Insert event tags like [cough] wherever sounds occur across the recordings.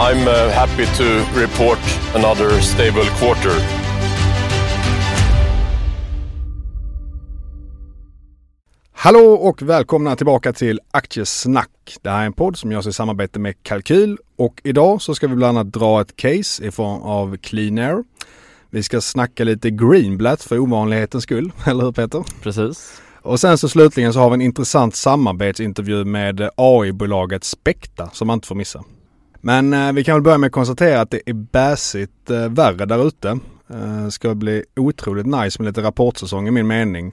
I'm uh, happy to report another stable quarter. Hallå och välkomna tillbaka till Aktiesnack. Det här är en podd som görs i samarbete med Kalkyl och idag så ska vi bland annat dra ett case i form av Clean Air. Vi ska snacka lite Greenblatt för ovanlighetens skull, [laughs] eller hur Peter? Precis. Och sen så slutligen så har vi en intressant samarbetsintervju med AI-bolaget Spekta som man inte får missa. Men eh, vi kan väl börja med att konstatera att det är bäsigt eh, värre där ute. Eh, ska bli otroligt nice med lite rapportsäsong i min mening.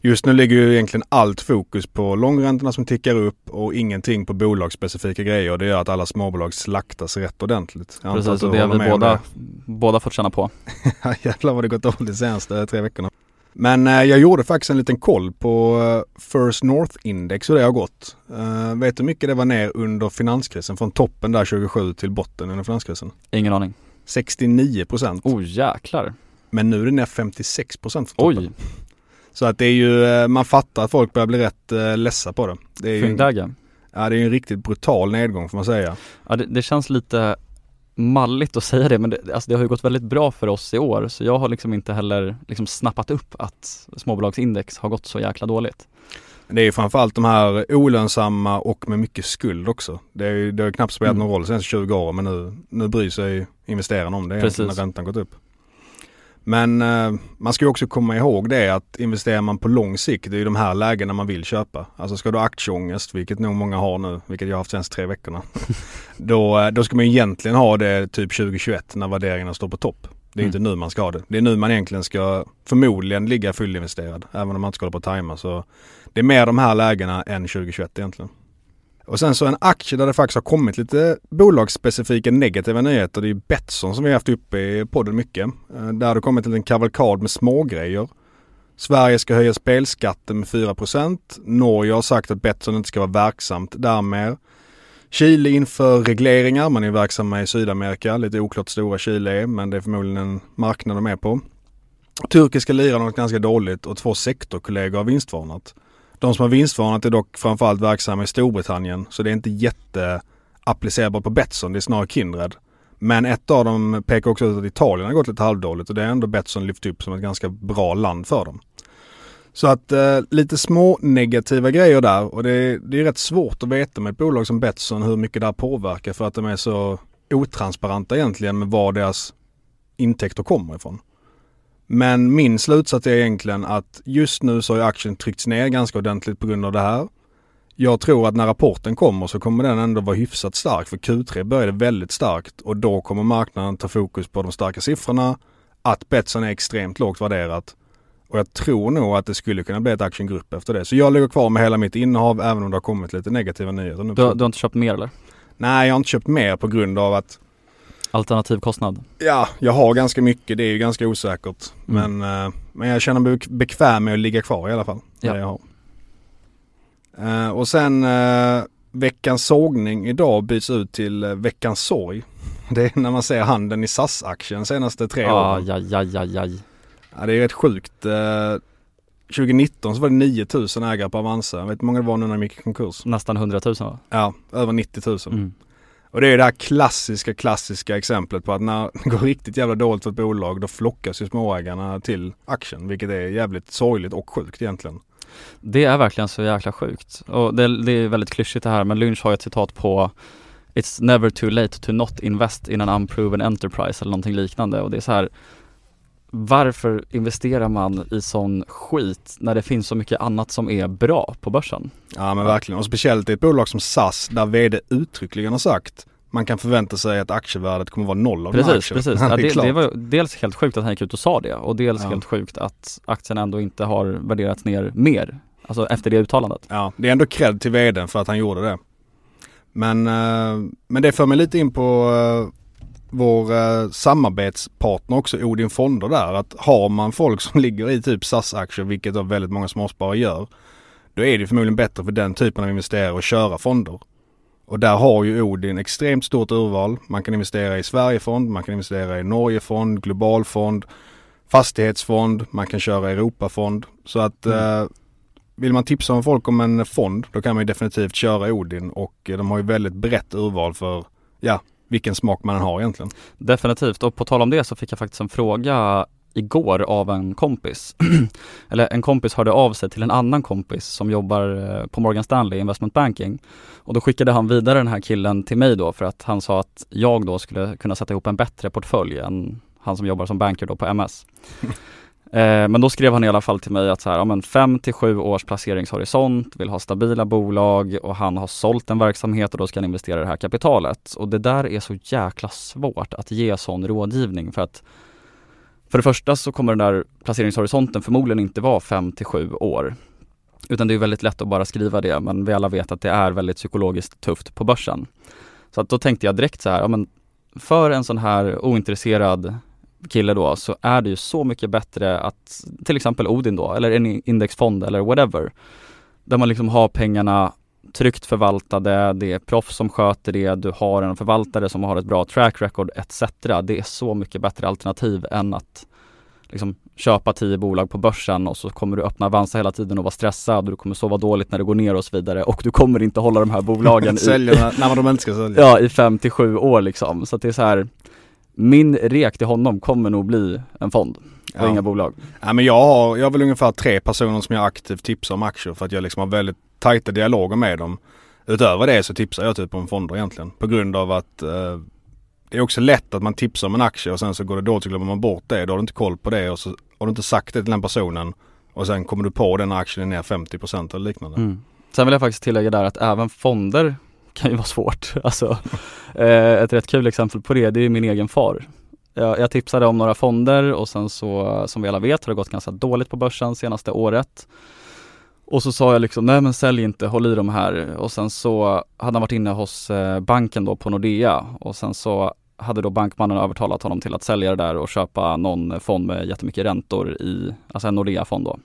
Just nu ligger ju egentligen allt fokus på långräntorna som tickar upp och ingenting på bolagsspecifika grejer. Det gör att alla småbolag slaktas rätt ordentligt. Precis, och det har vi båda, båda fått känna på. [laughs] Jävlar vad det gått dåligt de senaste tre veckorna. Men eh, jag gjorde faktiskt en liten koll på eh, First North Index hur det har gått. Eh, vet du hur mycket det var ner under finanskrisen? Från toppen där 27 till botten under finanskrisen. Ingen aning. 69 procent. Oh jäklar. Men nu är det ner 56 procent från toppen. Oj, Så att det är ju, man fattar att folk börjar bli rätt ledsa på det. Det är fyndläge. ja, det är ju en riktigt brutal nedgång får man säga. Ja, det, det känns lite malligt att säga det men det, alltså det har ju gått väldigt bra för oss i år så jag har liksom inte heller liksom snappat upp att småbolagsindex har gått så jäkla dåligt. Det är ju framförallt de här olönsamma och med mycket skuld också. Det, är det har ju knappt spelat Mm. någon roll senaste 20 åren men nu, nu bryr sig investerarna om det när räntan gått upp. Men eh, man ska ju också komma ihåg det att investerar man på lång sikt, det är ju de här lägena man vill köpa. Alltså ska du ha aktieångest, vilket nog många har nu, vilket jag har haft senaste tre veckorna. [laughs] då, eh, då ska man egentligen ha det typ 2021 när värderingarna står på topp. Det är Mm. inte nu man ska ha det. Det är nu man egentligen ska förmodligen ligga fullinvesterad. Även om man inte ska hålla på att tajma så det är mer de här lägena än 2021 egentligen. Och sen så en aktie där det faktiskt har kommit lite bolagsspecifika negativa nyheter. Det är ju Betsson som vi har haft uppe i podden mycket. Eh, där har det kommit en liten kavalkad med smågrejer. Sverige ska höja spelskatten med 4% Norge har sagt att Betsson inte ska vara verksamt där mer. Chile inför regleringar. Man är verksamma i Sydamerika. Lite oklart stora Chile är men det är förmodligen en marknad de är på. Turkiska liran har gått ganska dåligt och två sektorkollegor har vinstvarnat. De som har vinstvarnat är dock framförallt verksamma i Storbritannien så det är inte jätteapplicerbart på Betsson, det är snarare Kindred. Men ett av dem pekar också ut att Italien har gått lite halvdåligt och det är ändå Betsson lyft upp som ett ganska bra land för dem. Så att eh, lite små negativa grejer där och det, det är rätt svårt att veta med ett bolag som Betsson hur mycket det här påverkar för att de är så otransparenta egentligen med var deras intäkter kommer ifrån. Men min slutsats är egentligen att just nu så har aktien tryckts ner ganska ordentligt på grund av det här. Jag tror att när rapporten kommer så kommer den ändå vara hyfsat stark för Q3 började väldigt starkt och då kommer marknaden ta fokus på de starka siffrorna, att Betsson är extremt lågt värderat och jag tror nog att det skulle kunna bli ett aktiengrupp efter det. Så jag ligger kvar med hela mitt innehav även om det har kommit lite negativa nyheter nu. Du, du har inte köpt mer eller? Nej, jag har inte köpt mer på grund av att Alternativ kostnad? Ja, jag har ganska mycket. Det är ju ganska osäkert. Mm. Men, eh, men jag känner mig bek- bekväm med att ligga kvar i alla fall. Ja. Jag har. Eh, och sen eh, veckans sågning idag byts ut till veckans sorg. [laughs] Det är när man ser handeln i SAS-aktien senaste tre åren. Aj, aj, aj, aj. Ja, det är rätt sjukt. Eh, 2019 så var det 9000 ägare på Avanza. Jag vet hur många det var nu när de gick i konkurs? Nästan 100 000 va? Ja, över 90 000. Mm. Och det är det här klassiska, klassiska exemplet på att när det går riktigt jävla dåligt för ett bolag då flockas ju småägarna till aktien. Vilket är jävligt sorgligt och sjukt egentligen. Det är verkligen så jäkla sjukt. Och det, det är väldigt klyschigt det här men Lynch har ju ett citat på It's never too late to not invest in an unproven enterprise eller någonting liknande och det är så här varför investerar man i sån skit när det finns så mycket annat som är bra på börsen? Ja men verkligen och speciellt i ett bolag som SAS där vd uttryckligen har sagt man kan förvänta sig att aktievärdet kommer vara noll av precis, den här aktien. Precis, [laughs] ja, det, det, var dels helt sjukt att han gick ut och sa det och dels Ja. helt sjukt att aktien ändå inte har värderats ner mer. Alltså efter det uttalandet. Ja, det är ändå cred till vdn för att han gjorde det. Men, eh, men det för mig lite in på eh, vår eh, samarbetspartner också, Odin Fonder där. Att har man folk som [laughs] ligger i typ SAS-aktier, vilket då väldigt många småsparare gör, då är det förmodligen bättre för den typen av investerare att köra fonder. Och där har ju Odin extremt stort urval. Man kan investera i Sverigefond, man kan investera i Norgefond, globalfond, fastighetsfond, man kan köra Europafond. Så att Mm. eh, vill man tipsa om folk om en fond då kan man ju definitivt köra Odin och eh, de har ju väldigt brett urval för ja, vilken smak man har egentligen. Definitivt och på tal om det så fick jag faktiskt en fråga igår av en kompis. [clears throat] Eller en kompis hörde av sig till en annan kompis som jobbar eh, på Morgan Stanley Investment Banking. Och då skickade han vidare den här killen till mig då för att han sa att jag då skulle kunna sätta ihop en bättre portfölj än han som jobbar som banker då på MS. [laughs] Eh, men då skrev han i alla fall till mig att så här, ja men fem till sju års placeringshorisont, vill ha stabila bolag och han har sålt en verksamhet och då ska han investera det här kapitalet. Och det där är så jäkla svårt att ge sån rådgivning för att för det första så kommer den där placeringshorisonten förmodligen inte vara fem till sju år. Utan det är väldigt lätt att bara skriva det men vi alla vet att det är väldigt psykologiskt tufft på börsen. Så att då tänkte jag direkt så här, ja men för en sån här ointresserad kille då så är det ju så mycket bättre att till exempel Odin då eller en indexfond eller whatever. Där man liksom har pengarna tryggt förvaltade, det är proffs som sköter det, du har en förvaltare som har ett bra track record etc. Det är så mycket bättre alternativ än att liksom köpa tio bolag på börsen och så kommer du öppna Avanza hela tiden och vara stressad och du kommer sova dåligt när det går ner och så vidare och du kommer inte hålla de här bolagen [laughs] i, när, när de inte ska sälja. ja, i fem till sju år liksom. Så att det är så här min rek till honom kommer nog bli en fond och Ja. inga bolag. Ja, men jag har, jag har väl ungefär tre personer som jag aktivt tipsar om aktier för att jag liksom har väldigt tajta dialoger med dem. Utöver det så tipsar jag typ om fonder egentligen. På grund av att eh, det är också lätt att man tipsar om en aktie och sen så går det dåligt så glömmer man bort det. Då har du inte koll på det och så har du inte sagt det till den personen. Och sen kommer du på den aktien är ner 50% eller liknande. Mm. Sen vill jag faktiskt tillägga där att även fonder kan ju vara svårt. [laughs] Alltså, eh, ett rätt kul exempel på det, det är ju min egen far. Jag, jag tipsade om några fonder och sen så, som vi alla vet, har det gått ganska dåligt på börsen senaste året. Och så sa jag liksom, nej men sälj inte, håll i de här. Och sen så hade han varit inne hos eh, banken då på Nordea och sen så hade då bankmannen övertalat honom till att sälja det där och köpa någon fond med jättemycket räntor i, alltså en Nordea-fond då.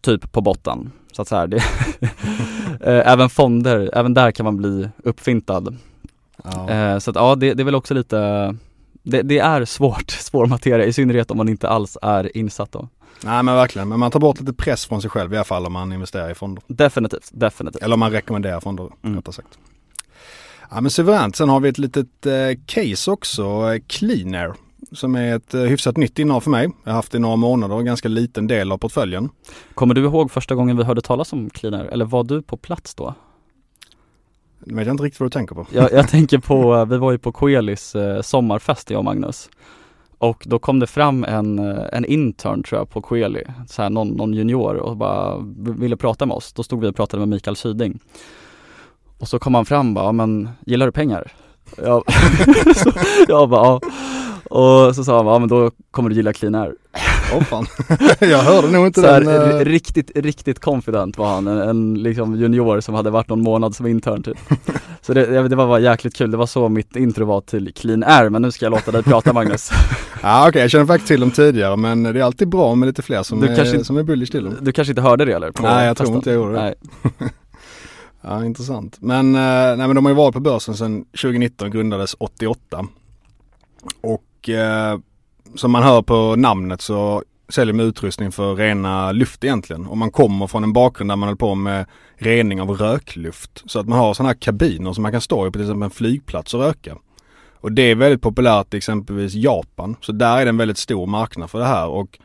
Typ på botten. Så att så här, det [laughs] Eh, även fonder, även där kan man bli uppfintad. Ja. Eh, så att ja, det, det är väl också lite det, det är svårt, [laughs] svår materia, i synnerhet om man inte alls är insatt då. Nej men verkligen, men man tar bort lite press från sig själv i alla fall om man investerar i fonder. Definitivt, definitivt. Eller om man rekommenderar fonder Mm. rättare sagt. Ja men suveränt. Sen har vi ett litet eh, case också, Cleanair. Som är ett eh, hyfsat nytt innehav för mig. Jag har haft det i några månader och en ganska liten del av portföljen. Kommer du ihåg första gången vi hörde talas om Cleaner, eller var du på plats då? Nu vet jag inte riktigt vad du tänker på. Jag, jag tänker på, vi var ju på Coelis eh, sommarfest jag och Magnus. Och då kom det fram en, eh, en intern tror jag på Coeli, så här, någon, någon junior och bara ville prata med oss. Då stod vi och pratade med Mikael Syding. Och så kom han fram bara, "Ja, men gillar du pengar? Jag, [laughs] jag bara, ja. Och så sa han, ja men då kommer du gilla Clean Air. Åh fan. [laughs] jag hörde nog inte Så här, den. r- eh, riktigt, riktigt confident var han, en, en liksom junior som hade varit någon månad som intern typ. Så det, det var bara jäkligt kul, det var så mitt intro var till Clean Air, men nu ska jag låta dig prata Magnus. [laughs] Ja okej, jag känner faktiskt till dem tidigare men det är alltid bra med lite fler som, Du är, kanske som är bullish till dem. Du kanske inte hörde det eller? Nej, jag tror festen? inte jag gjorde det. Nej. [laughs] Ja, intressant. Men, eh, nej, men de har ju varit på börsen sedan 2019, grundades 88. Och eh, som man hör på namnet så säljer de utrustning för rena luft egentligen. Och man kommer från en bakgrund där man håller på med rening av rökluft. Så att man har sådana här kabiner som man kan stå i på till exempel en flygplats och röka. Och det är väldigt populärt i exempelvis Japan. Så där är det en väldigt stor marknad för det här. Och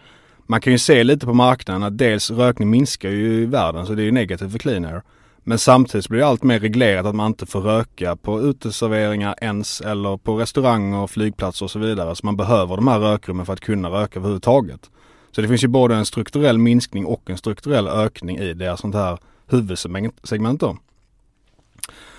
man kan ju se lite på marknaden att dels rökning minskar ju i världen så det är ju negativt för clean air. Men samtidigt blir det allt mer reglerat att man inte får röka på uteserveringar ens eller på restauranger, flygplatser och så vidare. Så man behöver de här rökrummen för att kunna röka överhuvudtaget. Så det finns ju både en strukturell minskning och en strukturell ökning i deras sånt här huvudsegment då.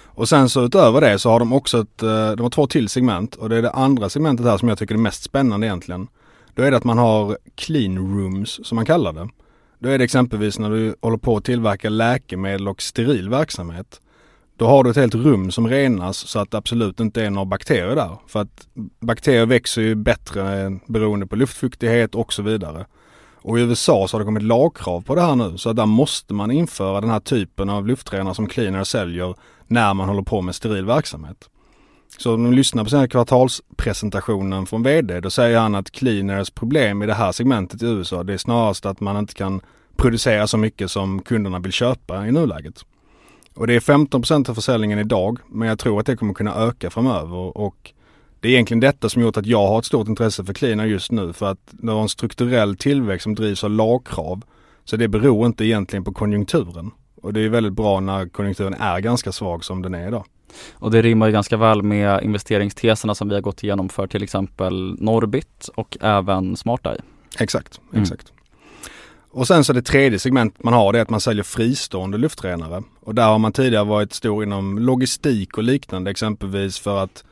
Och sen så utöver det så har de också ett, eh, de har två till segment och det är det andra segmentet här som jag tycker är mest spännande egentligen. Då är det att man har clean rooms som man kallar det. Då är det exempelvis när du håller på att tillverka läkemedel och steril verksamhet. Då har du ett helt rum som renas så att det absolut inte är några bakterier där. För att bakterier växer ju bättre beroende på luftfuktighet och så vidare. Och i USA så har det kommit lagkrav på det här nu så där måste man införa den här typen av luftrenare som Cleaner säljer när man håller på med steril verksamhet. Så om du lyssnar på den här kvartalspresentationen från VD, då säger han att Cleaners problem i det här segmentet i USA, det är snarast att man inte kan producera så mycket som kunderna vill köpa i nuläget. Och det är 15% av försäljningen idag, men jag tror att det kommer kunna öka framöver och det är egentligen detta som gjort att jag har ett stort intresse för Cleaner just nu för att det har en strukturell tillväxt som drivs av lagkrav. Så det beror inte egentligen på konjunkturen. Och det är väldigt bra när konjunkturen är ganska svag som den är idag. Och det rimmar ju ganska väl med investeringsteserna som vi har gått igenom för till exempel Norbit och även SmartEye. Exakt, mm. exakt. Och sen så det tredje segment man har det är att man säljer fristående luftrenare. Och där har man tidigare varit stor inom logistik och liknande exempelvis för att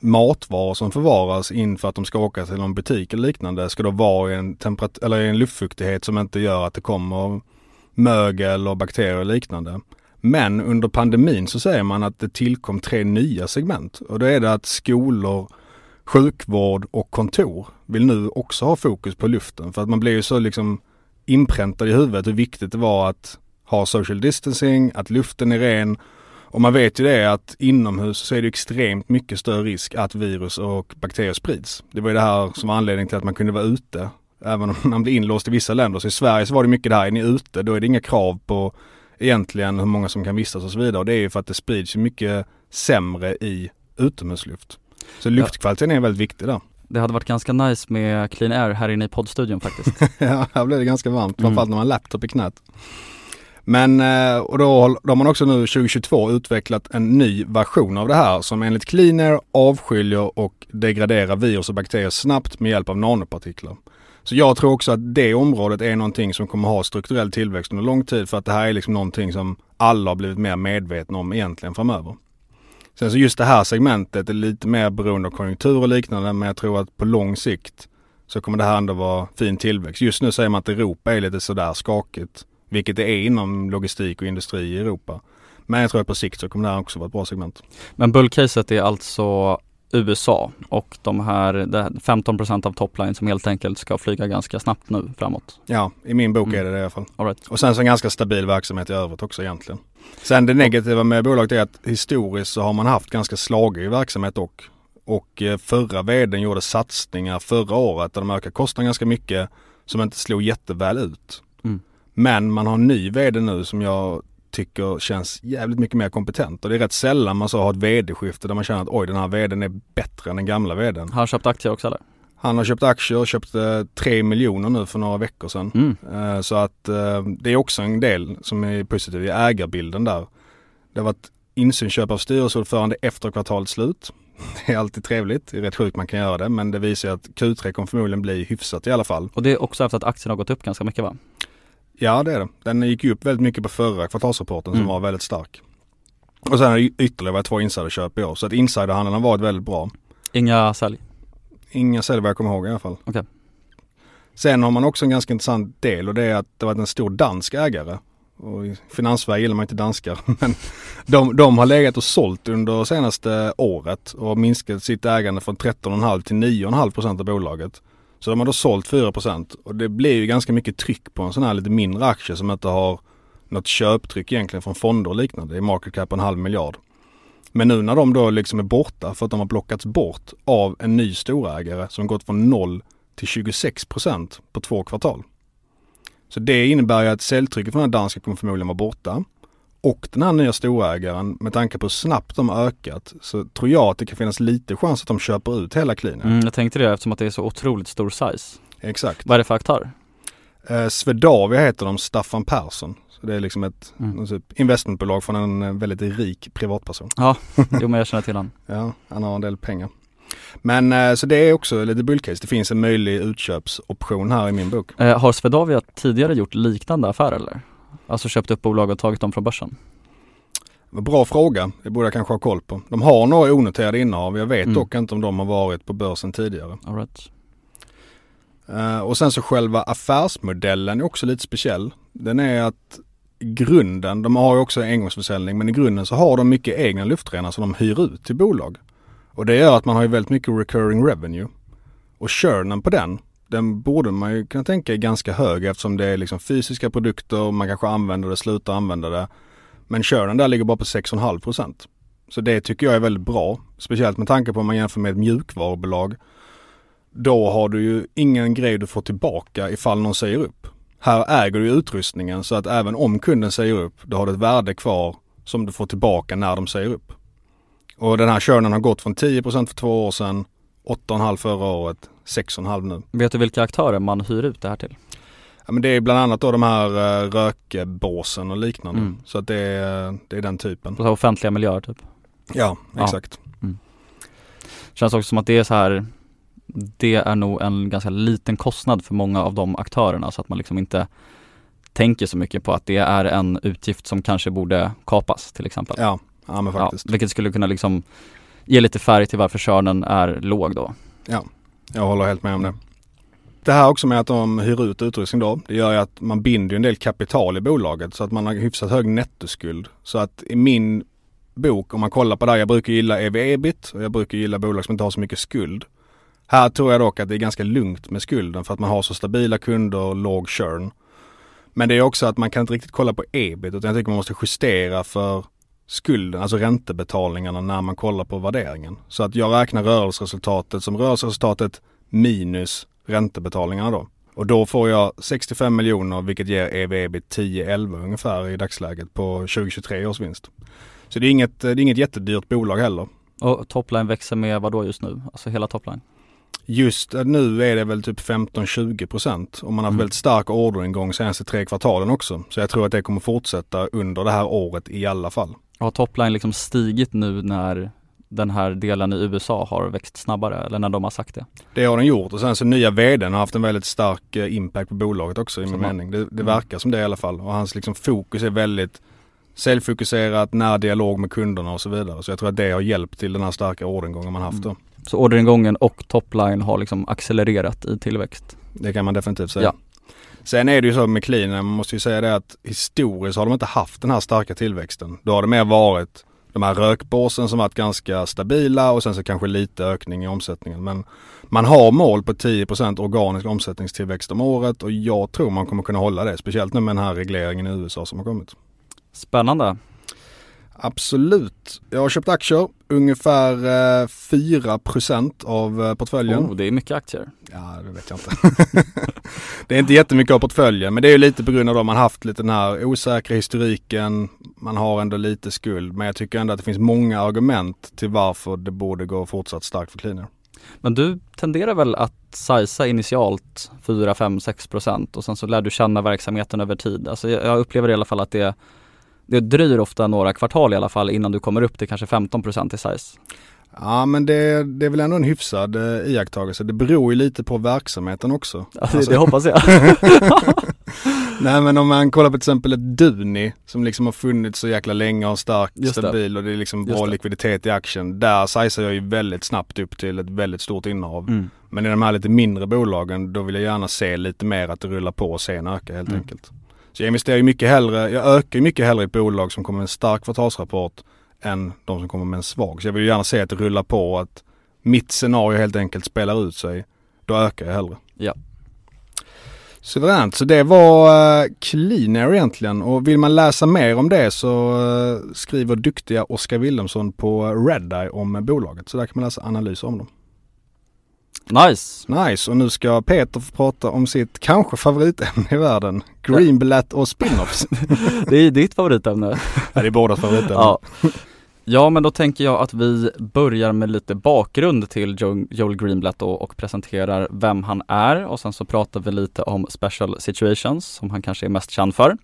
matvaror som förvaras inför att de ska åka till någon butik eller liknande ska då vara i en, temperat- eller i en luftfuktighet som inte gör att det kommer mögel och bakterier och liknande. Men under pandemin så säger man att det tillkom tre nya segment och då är det att skolor, sjukvård och kontor vill nu också ha fokus på luften för att man blir ju så liksom inpräntad i huvudet hur viktigt det var att ha social distancing, att luften är ren och man vet ju det att inomhus så är det extremt mycket större risk att virus och bakterier sprids. Det var ju det här som var anledningen till att man kunde vara ute. Även om man blir inlåst i vissa länder. Så i Sverige så var det mycket det här, är ni ute då är det inga krav på egentligen hur många som kan vistas och så vidare. Och det är ju för att det sprids mycket sämre i utomhusluft. Så luftkvaliteten är väldigt viktig där. Det hade varit ganska nice med clean air här inne i poddstudion faktiskt. [laughs] ja, här blev det ganska varmt, mm. framförallt när man har laptop i knät. Men, eh, och då, då har man också nu 2022 utvecklat en ny version av det här som enligt Cleaner avskiljer och degraderar virus och bakterier snabbt med hjälp av nanopartiklar. Så jag tror också att det området är någonting som kommer ha strukturell tillväxt under lång tid för att det här är liksom någonting som alla har blivit mer medvetna om egentligen framöver. Sen så just det här segmentet är lite mer beroende av konjunktur och liknande men jag tror att på lång sikt så kommer det här ändå vara fin tillväxt. Just nu säger man att Europa är lite sådär skakigt. Vilket det är inom logistik och industri i Europa. Men jag tror att på sikt så kommer det här också vara ett bra segment. Men bullcaset är alltså USA och de här 15% av topline som helt enkelt ska flyga ganska snabbt nu framåt. Ja, i min bok mm. är det det i alla fall. All right. Och sen så en ganska stabil verksamhet i övrigt också egentligen. Sen det negativa med bolaget är att historiskt så har man haft ganska slagig verksamhet och och eh, förra vdn gjorde satsningar förra året där de ökade kostnaden ganska mycket som inte slog jätteväl ut. Mm. Men man har en ny vd nu som jag tycker känns jävligt mycket mer kompetent. Och det är rätt sällan man så har ett vd-skifte där man känner att oj den här vdn är bättre än den gamla vdn. Har han köpt aktier också eller? Han har köpt aktier och köpt eh, 3 miljoner nu för några veckor sedan. Mm. Eh, så att eh, det är också en del som är positiv i ägarbilden där. Det har varit insynsköp av styrelseordförande efter kvartalets slut. [laughs] Det är alltid trevligt, det är rätt sjukt man kan göra det men det visar att Q3 kommer förmodligen bli hyfsat i alla fall. Och det är också efter att aktien har gått upp ganska mycket va? Ja det är det. Den gick ju upp väldigt mycket på förra kvartalsrapporten mm. som var väldigt stark. Och sen har det ytterligare två insiderköp i år så att insiderhandeln har varit väldigt bra. Inga sälj? Inga sälj vad jag kommer ihåg i alla fall. Okay. Sen har man också en ganska intressant del och det är att det var en stor dansk ägare. Och I Finanssverige gillar man inte danskar [laughs] men de, de har legat och sålt under senaste året och minskat sitt ägande från 13,5 till 9,5 procent av bolaget. Så de har då sålt 4% och det blir ju ganska mycket tryck på en sån här lite mindre aktie som inte har något köptryck egentligen från fonder och liknande. Det är market cap en halv miljard. Men nu när de då liksom är borta för att de har plockats bort av en ny storägare som gått från 0 till 26% på två kvartal. Så det innebär ju att säljtrycket från den danska kommer förmodligen vara borta. Och den här nya storägaren, med tanke på hur snabbt de har ökat, så tror jag att det kan finnas lite chans att de köper ut hela cleanen. Mm, jag tänkte det eftersom att det är så otroligt stor size. Exakt. Vad är det för aktör? Eh, Swedavia heter de, Staffan Persson. Så det är liksom ett Mm. typ investmentbolag från en eh, väldigt rik privatperson. Ja, jo men jag känner till han. [laughs] Ja, han har en del pengar. Men eh, så det är också lite bullcase. Det finns en möjlig utköpsoption här i min bok. Eh, har Swedavia tidigare gjort liknande affärer eller? Alltså köpt upp bolag och tagit dem från börsen? Bra fråga, det borde jag kanske ha koll på. De har några onoterade innehav, jag vet Mm. dock inte om de har varit på börsen tidigare. All right. Eh, och sen så själva affärsmodellen är också lite speciell. Den är att grunden, de har ju också engångsförsäljning, men i grunden så har de mycket egna luftrenare som de hyr ut till bolag. Och det gör att man har ju väldigt mycket recurring revenue. Och churnen på den, den borde man ju kunna tänka är ganska hög eftersom det är liksom fysiska produkter, man kanske använder det, slutar använda det. Men churnen där ligger bara på 6,5%. Så det tycker jag är väldigt bra. Speciellt med tanke på om man jämför med ett mjukvarubolag. Då har du ju ingen grej du får tillbaka ifall någon säger upp. Här äger du utrustningen så att även om kunden säger upp, då har du ett värde kvar som du får tillbaka när de säger upp. Och den här körnen har gått från 10% för två år sedan, 8,5 förra året, 6,5 nu. Vet du vilka aktörer man hyr ut det här till? Ja, men det är bland annat då de här uh, rökbåsen och liknande. Mm. Så att det är, det är den typen. Så offentliga miljöer typ? Ja, Ja. exakt. Känns också som att det är så här Det är nog en ganska liten kostnad för många av de aktörerna så att man liksom inte tänker så mycket på att det är en utgift som kanske borde kapas till exempel. Ja, ja men Ja, faktiskt. vilket skulle kunna liksom ge lite färg till varför körnen är låg då. Ja, Jag håller helt med om det. Det här också med att de hyr ut utrustning då, det gör ju att man binder en del kapital i bolaget så att man har hyfsat hög nettoskuld. Så att i min bok, om man kollar på det här, jag brukar gilla ev-ebit och jag brukar gilla bolag som inte har så mycket skuld. Här tror jag dock att det är ganska lugnt med skulden för att man har så stabila kunder och låg churn. Men det är också att man kan inte riktigt kolla på ebit utan jag tycker man måste justera för skulden, alltså räntebetalningarna när man kollar på värderingen. Så att jag räknar rörelseresultatet som rörelseresultatet minus räntebetalningarna då. Och då får jag 65 miljoner vilket ger ev-ebit 10-11 ungefär i dagsläget på 2023 års vinst. Så det är inget, det är inget jättedyrt bolag heller. Och topline växer med vad då just nu? Alltså hela topline? Just nu är det väl typ 15-20 procent och man har Mm. väldigt stark orderingång senaste tre kvartalen också. Så jag tror att det kommer fortsätta under det här året i alla fall. Har topline liksom stigit nu när den här delen i USA har växt snabbare eller när de har sagt det? Det har den gjort och sen så nya vdn har haft en väldigt stark eh, impact på bolaget också i min mening. Det, det Mm. verkar som det i alla fall och hans liksom fokus är väldigt säljfokuserat, nära dialog med kunderna och så vidare. Så jag tror att det har hjälpt till den här starka orderingången man haft då. Så orderingången och topline har liksom accelererat i tillväxt. Det kan man definitivt säga. Ja. Sen är det ju så med clean, man måste ju säga det att historiskt har de inte haft den här starka tillväxten. Då har det mer varit de här rökbåsen som varit ganska stabila och sen så kanske lite ökning i omsättningen. Men man har mål på 10% organisk omsättningstillväxt om året och jag tror man kommer kunna hålla det. Speciellt nu med den här regleringen i USA som har kommit. Spännande. Absolut. Jag har köpt aktier, ungefär eh, 4% av eh, portföljen. Oh, det är mycket aktier. Ja, det vet jag inte. [laughs] det är inte jättemycket av portföljen, men det är ju lite på grund av att man haft lite den här osäkra historiken. Man har ändå lite skuld, men jag tycker ändå att det finns många argument till varför det borde gå fortsatt starkt för Cleaner. Men du tenderar väl att sizea initialt 4, 5, 6 procent och sen så lär du känna verksamheten över tid. Alltså jag jag upplever i alla fall att det, det dröjer ofta några kvartal i alla fall innan du kommer upp till kanske 15 procent i size. Ja, men det, det är väl ändå en hyfsad eh, iakttagelse. Det beror ju lite på verksamheten också. Ja, det, Alltså- det hoppas jag. [laughs] Nej men om man kollar på till exempel ett Duni som liksom har funnits så jäkla länge och har Just det. stabil och det är liksom bra likviditet i aktien. Där sizar jag ju väldigt snabbt upp till ett väldigt stort innehav. Mm. Men i de här lite mindre bolagen då vill jag gärna se lite mer att det rullar på och sen öka helt Mm. enkelt. Så jag investerar ju mycket hellre, jag ökar ju mycket hellre i bolag som kommer med en stark kvartalsrapport än de som kommer med en svag. Så jag vill ju gärna se att det rullar på och att mitt scenario helt enkelt spelar ut sig. Då ökar jag hellre. Ja. Suveränt, så det var uh, Cleaner egentligen och vill man läsa mer om det så eh, skriver duktiga Oskar Wilhelmsson på Redeye om bolaget. Så där kan man läsa analyser om dem. Nice. Nice, och nu ska Peter få prata om sitt kanske favoritämne i världen. Greenblatt och spin-offs. [laughs] Det är ditt favoritämne. ja, det är bådas favoritämne. Ja. Ja men då tänker jag att vi börjar med lite bakgrund till Joel Greenblatt och, och presenterar vem han är och sen så pratar vi lite om special situations som han kanske är mest känd för.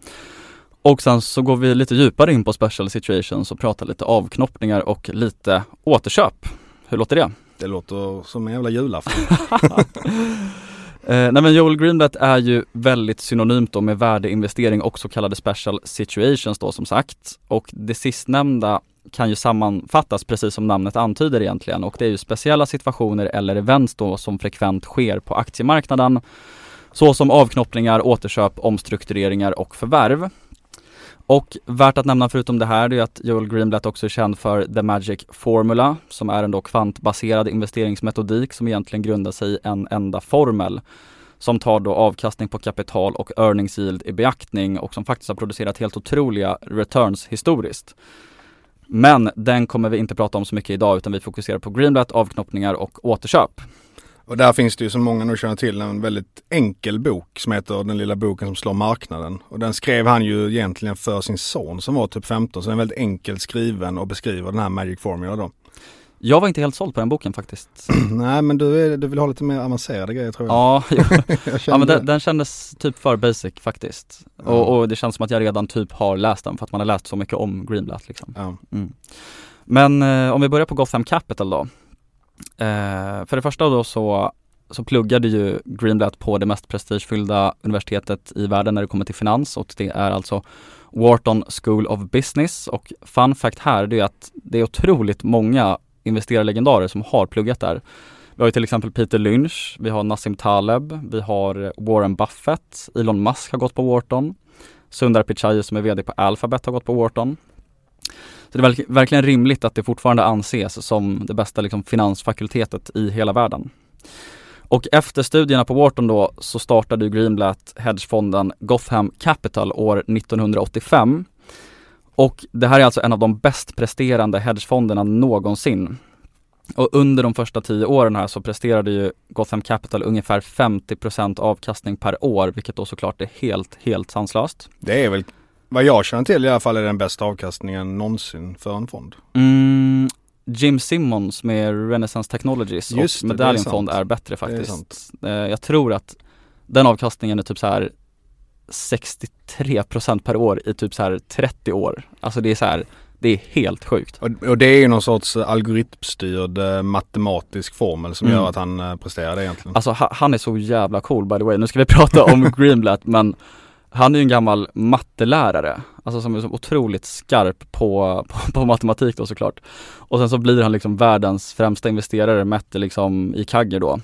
Och sen så går vi lite djupare in på special situations och pratar lite avknoppningar och lite återköp. Hur låter det? Det låter som en jävla julafton. [laughs] Eh, nej men Joel Greenblatt är ju väldigt synonymt då med värdeinvestering och så kallade special situations då som sagt. Och det sistnämnda kan ju sammanfattas precis som namnet antyder egentligen och det är ju speciella situationer eller events då som frekvent sker på aktiemarknaden. Såsom avknoppningar, återköp, omstruktureringar och förvärv. Och värt att nämna förutom det här är att Joel Greenblatt också är känd för The Magic Formula som är en då kvantbaserad investeringsmetodik som egentligen grundar sig i en enda formel som tar då avkastning på kapital och earnings yield i beaktning och som faktiskt har producerat helt otroliga returns historiskt. Men den kommer vi inte prata om så mycket idag utan vi fokuserar på Greenblatt, avknoppningar och återköp. Och där finns det ju som många nog känner till en väldigt enkel bok som heter Den lilla boken som slår marknaden. Och den skrev han ju egentligen för sin son som var typ 15 så den är väldigt enkelt skriven och beskriver den här Magic Formula då. Jag var inte helt såld på den boken faktiskt. [clears throat] Nej men du, är, du vill ha lite mer avancerade grejer tror jag. Ja, [laughs] jag ja men den, den, kändes typ för basic faktiskt. Ja. Och, och, det känns som att jag redan typ har läst den för att man har läst så mycket om Greenblatt liksom. Ja. Mm. Men eh, om vi börjar på Gotham Capital då. Eh, för det första då så, så pluggade ju Greenblatt på det mest prestigefyllda universitetet i världen när det kommer till finans och det är alltså Wharton School of Business och fun fact här det är att det är otroligt många investerarlegendarer som har pluggat där. Vi har ju till exempel Peter Lynch, vi har Nassim Taleb, vi har Warren Buffett, Elon Musk har gått på Wharton, Sundar Pichai som är VD på Alphabet har gått på Wharton. Så det är verkligen rimligt att det fortfarande anses som det bästa liksom, finansfakultetet i hela världen. Och efter studierna på Wharton då så startade Greenblatt hedgefonden Gotham Capital år 1985 och det här är alltså en av de bäst presterande hedgefonderna någonsin. Och under de första tio åren här så presterade ju Gotham Capital ungefär 50% avkastning per år, vilket då såklart är helt, helt sanslöst. Det är väl, vad jag känner till i alla fall, är den bästa avkastningen någonsin för en fond. Mm, Jim Simmons med Renaissance Technologies Just och Medaljonfond är, är, bättre faktiskt. Eh, jag tror att den avkastningen är typ så här 63% per år i typ så här 30 år. Alltså det är så här, det är helt sjukt. Och, det är ju någon sorts algoritmstyrd eh, matematisk formel som mm. gör att han eh, presterar det egentligen. Alltså ha, han är så jävla cool by the way. Nu ska vi [laughs] prata om Greenblatt men han är ju en gammal mattelärare, alltså som är så otroligt skarp på, på, på, matematik då såklart. Och sen så blir han liksom världens främsta investerare mätt liksom i Kagger då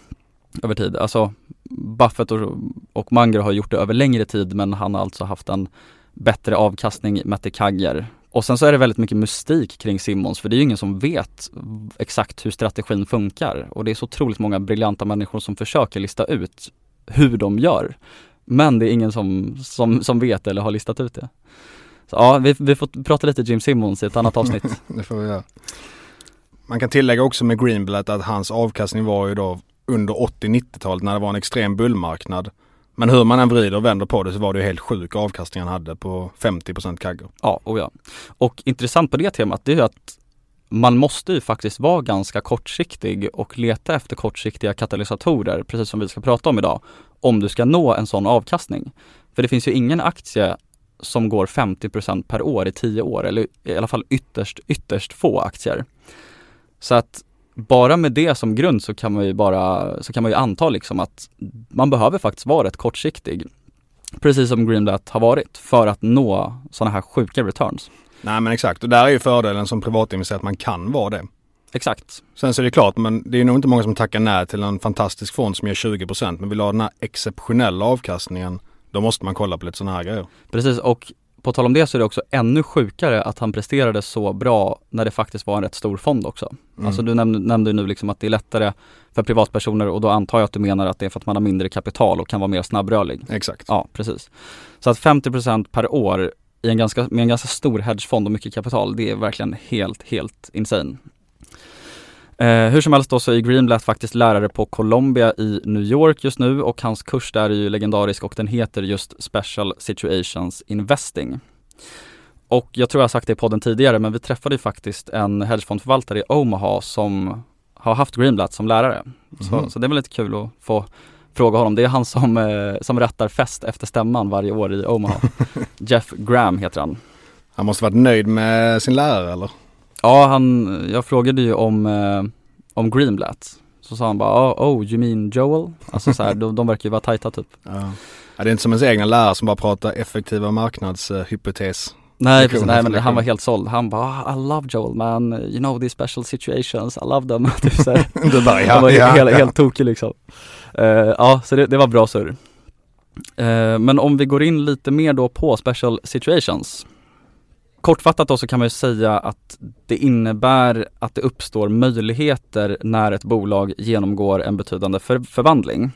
över tid. Alltså Buffett och, och Munger har gjort det över längre tid men han har alltså haft en bättre avkastning mätt i Kagger. Och sen så är det väldigt mycket mystik kring Simmons för det är ju ingen som vet exakt hur strategin funkar och det är så otroligt många briljanta människor som försöker lista ut hur de gör. Men det är ingen som, som, som vet eller har listat ut det. Så ja, vi, vi får prata lite Jim Simmons i ett annat avsnitt. [laughs] det får vi göra. Man kan tillägga också med Greenblatt att hans avkastning var ju då under 80-90-talet när det var en extrem bullmarknad. Men hur man än vrider och vänder på det så var det ju helt sjuk avkastning han hade på 50% kagger. Ja, och ja. Och intressant på det temat det är ju att man måste ju faktiskt vara ganska kortsiktig och leta efter kortsiktiga katalysatorer, precis som vi ska prata om idag, om du ska nå en sån avkastning. För det finns ju ingen aktie som går 50% per år i 10 år, eller i alla fall ytterst, ytterst få aktier. Så att bara med det som grund så kan man ju bara, så kan man ju anta liksom att man behöver faktiskt vara rätt kortsiktig. Precis som Greenblatt har varit för att nå sådana här sjuka returns. Nej men exakt och där är ju fördelen som privatinvesterare att man kan vara det. Exakt. Sen så är det klart, men det är nog inte många som tackar nej till en fantastisk fond som ger 20% men vill ha den här exceptionella avkastningen då måste man kolla på lite sådana här grejer. Precis och på tal om det så är det också ännu sjukare att han presterade så bra när det faktiskt var en rätt stor fond också. Mm. Alltså du nämnde, nämnde nu liksom att det är lättare för privatpersoner och då antar jag att du menar att det är för att man har mindre kapital och kan vara mer snabbrörlig. Exakt. Ja, precis. Så att 50% per år i en ganska, med en ganska stor hedgefond och mycket kapital, det är verkligen helt, helt insane. Eh, hur som helst då så är Greenblatt faktiskt lärare på Columbia i New York just nu och hans kurs där är ju legendarisk och den heter just Special Situations Investing. Och jag tror jag sagt det i podden tidigare men vi träffade ju faktiskt en hedgefondförvaltare i Omaha som har haft Greenblatt som lärare. Så, Mhm. så det är väl lite kul att få fråga honom. Det är han som, eh, som rättar fest efter stämman varje år i Omaha. [laughs] Jeff Graham heter han. Han måste varit nöjd med sin lärare eller? Ja, han, jag frågade ju om, eh, om Greenblatt. Så sa han bara, oh, oh you mean Joel? Alltså så här, de, de verkar ju vara tajta typ. Ja. ja. Det är inte som ens egna lärare som bara pratar effektiva marknadshypotes. Nej, precis, nej men han var helt såld. Han bara, ah, I love Joel man, you know these special situations, I love them. [laughs] typ så. [laughs] Du bara Han var helt, helt tokig liksom. Eh, ja, så det, det var bra surr. Eh, men om vi går in lite mer då på special situations. Kortfattat då så kan man ju säga att det innebär att det uppstår möjligheter när ett bolag genomgår en betydande för, förvandling.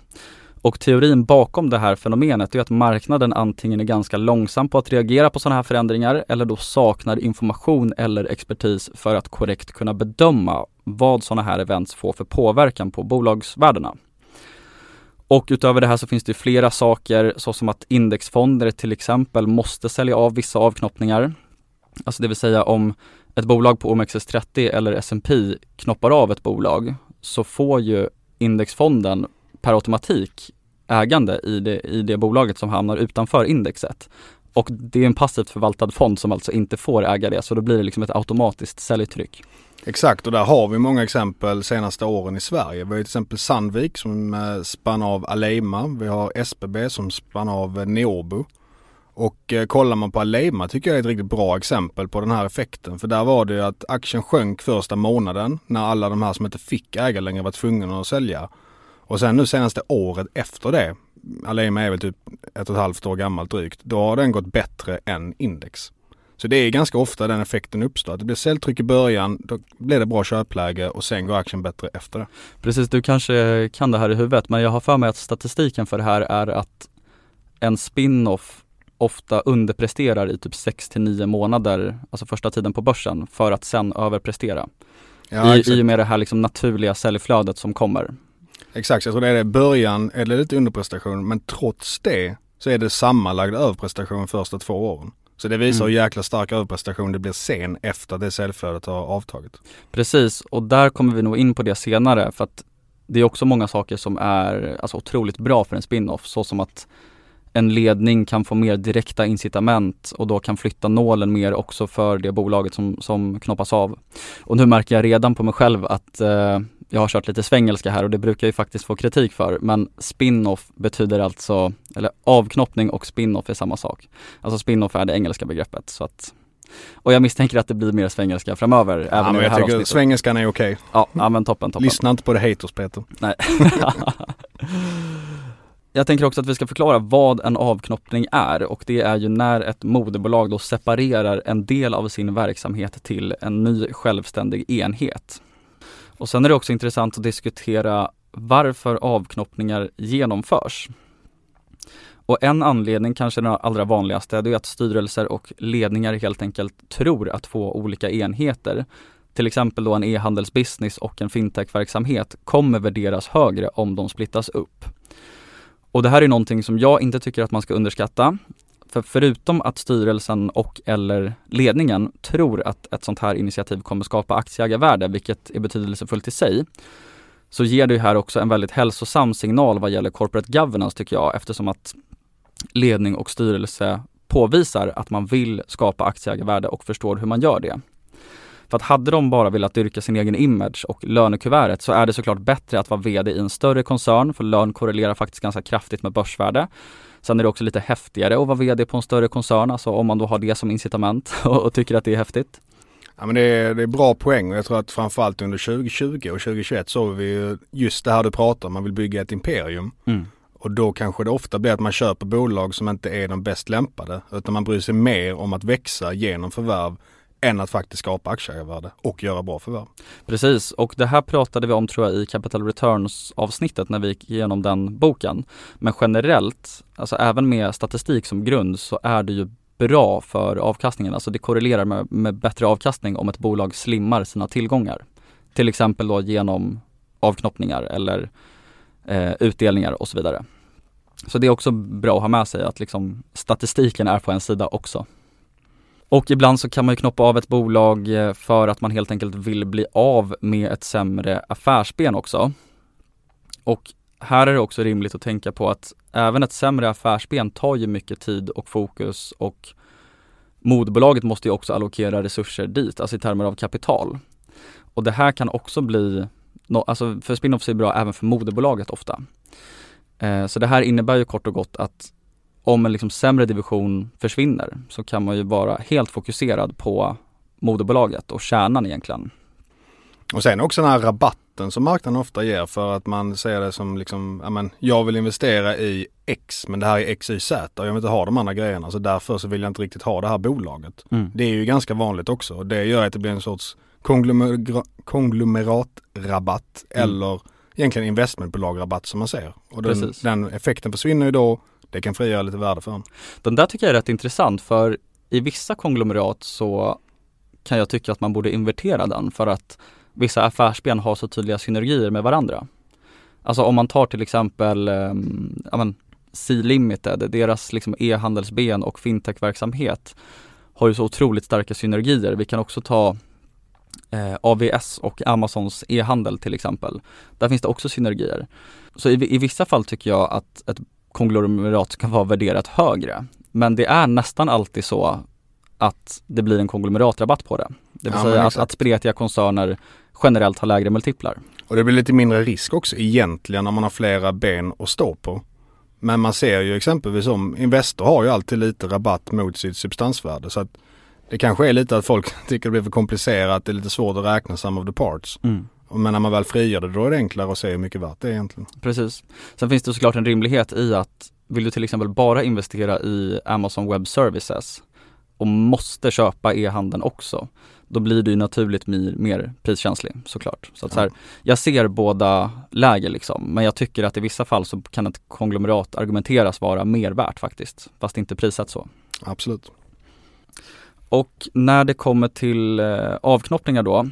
Och teorin bakom det här fenomenet är att marknaden antingen är ganska långsam på att reagera på sådana här förändringar eller då saknar information eller expertis för att korrekt kunna bedöma vad sådana här events får för påverkan på bolagsvärdena. Och utöver det här så finns det flera saker såsom att indexfonder till exempel måste sälja av vissa avknoppningar. Alltså det vill säga om ett bolag på OMXS30 eller S&P knoppar av ett bolag så får ju indexfonden per automatik ägande i det, i det bolaget som hamnar utanför indexet. Och det är en passivt förvaltad fond som alltså inte får äga det så då blir det liksom ett automatiskt säljtryck. Exakt och där har vi många exempel senaste åren i Sverige. Vi har till exempel Sandvik som eh, spann av Aleima. Vi har SBB som spann av eh, Neobo. Och eh, kollar man på Aleima tycker jag är ett riktigt bra exempel på den här effekten. För där var det ju att aktien sjönk första månaden när alla de här som inte fick äga längre var tvungna att sälja. Och sen nu senaste året efter det, Aleima är väl typ ett och ett halvt år gammalt drygt, då har den gått bättre än index. Så det är ganska ofta den effekten uppstår. Att det blir säljtryck i början, då blir det bra köpläge och sen går aktien bättre efter det. Precis, du kanske kan det här i huvudet men jag har för mig att statistiken för det här är att en spin-off ofta underpresterar i typ 6 till 9 månader, alltså första tiden på börsen, för att sen överprestera. Ja, I. I och med det här liksom naturliga säljflödet som kommer. exakt, jag tror det är det. Början är det lite underprestation men trots det så är det sammanlagd överprestation första två åren. Så det visar Mm. hur jäkla stark överprestation det blir sen efter det säljflödet har avtagit. Precis, och där kommer vi nog in på det senare för att det är också många saker som är alltså, otroligt bra för en spin-off, så som att en ledning kan få mer direkta incitament och då kan flytta nålen mer också för det bolaget som, som knoppas av. Och nu märker jag redan på mig själv att eh, jag har kört lite svengelska här och det brukar jag ju faktiskt få kritik för. Men spin-off betyder alltså, eller avknoppning och spin-off är samma sak. Alltså spin-off är det engelska begreppet. Så att, och jag misstänker att det blir mer svengelska framöver även ja, i men jag tycker avsnittet. svengelskan är okej. Ja, ja men toppen, toppen. Lyssna inte på det haters Peter. Nej. [laughs] [laughs] Jag tänker också att vi ska förklara vad en avknoppning är och det är ju när ett moderbolag då separerar en del av sin verksamhet till en ny självständig enhet. Och sen är det också intressant att diskutera varför avknoppningar genomförs. Och en anledning, kanske den allra vanligaste, det är att styrelser och ledningar helt enkelt tror att två olika enheter till exempel då en e-handelsbusiness och en fintechverksamhet kommer värderas högre om de splittas upp. Och det här är någonting som jag inte tycker att man ska underskatta. För förutom att styrelsen och eller ledningen tror att ett sånt här initiativ kommer skapa aktieägarvärde, vilket är betydelsefullt i sig, så ger det ju här också en väldigt hälsosam signal vad gäller corporate governance tycker jag, eftersom att ledning och styrelse påvisar att man vill skapa aktieägarvärde och förstår hur man gör det. För att hade de bara velat dyrka sin egen image och lönekuvertet så är det såklart bättre att vara VD i en större koncern för lön korrelerar faktiskt ganska kraftigt med börsvärde. Sen är det också lite häftigare att vara VD på en större koncern, alltså om man då har det som incitament [laughs] och, och tycker att det är häftigt. Ja men det är, det är bra poäng och jag tror att framförallt under 2020 och 2021 såg vi ju just det här du pratar om, man vill bygga ett imperium. Och då kanske det ofta blir att man köper bolag som inte är de bäst lämpade. Utan man bryr sig mer om att växa genom förvärv än att faktiskt skapa aktieägarvärde och göra bra förvärv. Precis, och det här pratade vi om tror jag i Capital Returns avsnittet när vi gick igenom den boken. Men generellt, alltså även med statistik som grund så är det ju bra för avkastningen. Alltså det korrelerar med, med bättre avkastning om ett bolag slimmar sina tillgångar. Till exempel då genom avknoppningar eller eh, utdelningar och så vidare. Så det är också bra att ha med sig att liksom statistiken är på en sida också. Och ibland så kan man ju knoppa av ett bolag eh, för att man helt enkelt vill bli av med ett sämre affärsben också. Och här är det också rimligt att tänka på att även ett sämre affärsben tar ju mycket tid och fokus och moderbolaget måste ju också allokera resurser dit, alltså i termer av kapital. Och det här kan också bli, alltså för spinoffs är bra även för moderbolaget ofta. Eh, så det här innebär ju kort och gott att om en liksom sämre division försvinner så kan man ju vara helt fokuserad på moderbolaget och kärnan egentligen. Och sen också den här rabatten som marknaden ofta ger för att man ser det som liksom, ja men jag vill investera i X men det här är X, Y, Z och jag vill inte ha de andra grejerna så därför så vill jag inte riktigt ha det här bolaget. Mm. Det är ju ganska vanligt också och det gör att det blir en sorts konglomer konglomeratrabatt mm. eller egentligen investmentbolagrabatt som man ser. Och den, den effekten försvinner ju då det kan frigöra lite värde för en. Den där tycker jag är rätt intressant för i vissa konglomerat så kan jag tycka att man borde invertera den för att vissa affärsben har så tydliga synergier med varandra. Alltså om man tar till exempel um, ja, C-Limited, deras liksom e-handelsben och fintechverksamhet har ju så otroligt starka synergier. Vi kan också ta eh, AVS och Amazons e-handel till exempel. Där finns det också synergier. Så i, i vissa fall tycker jag att ett konglomerat ska vara värderat högre. Men det är nästan alltid så att det blir en konglomeratrabatt på det. Det vill ja, säga att, att spretiga koncerner generellt har lägre multiplar. Och det blir lite mindre risk också egentligen när man har flera ben att stå på. Men man ser ju exempelvis om Investor har ju alltid lite rabatt mot sitt substansvärde. Så att det kanske är lite att folk [laughs] tycker det blir för komplicerat, det är lite svårt att räkna sum of the parts. Mm. Men när man väl frigör det då är det enklare att se hur mycket värt det är egentligen. Precis. Sen finns det såklart en rimlighet i att vill du till exempel bara investera i Amazon Web Services och måste köpa e-handeln också, då blir du naturligt mer, mer priskänslig såklart. Så att så här, jag ser båda läger liksom, men jag tycker att i vissa fall så kan ett konglomerat argumenteras vara mer värt faktiskt, fast inte prissatt så. Absolut. Och när det kommer till eh, avknoppningar då,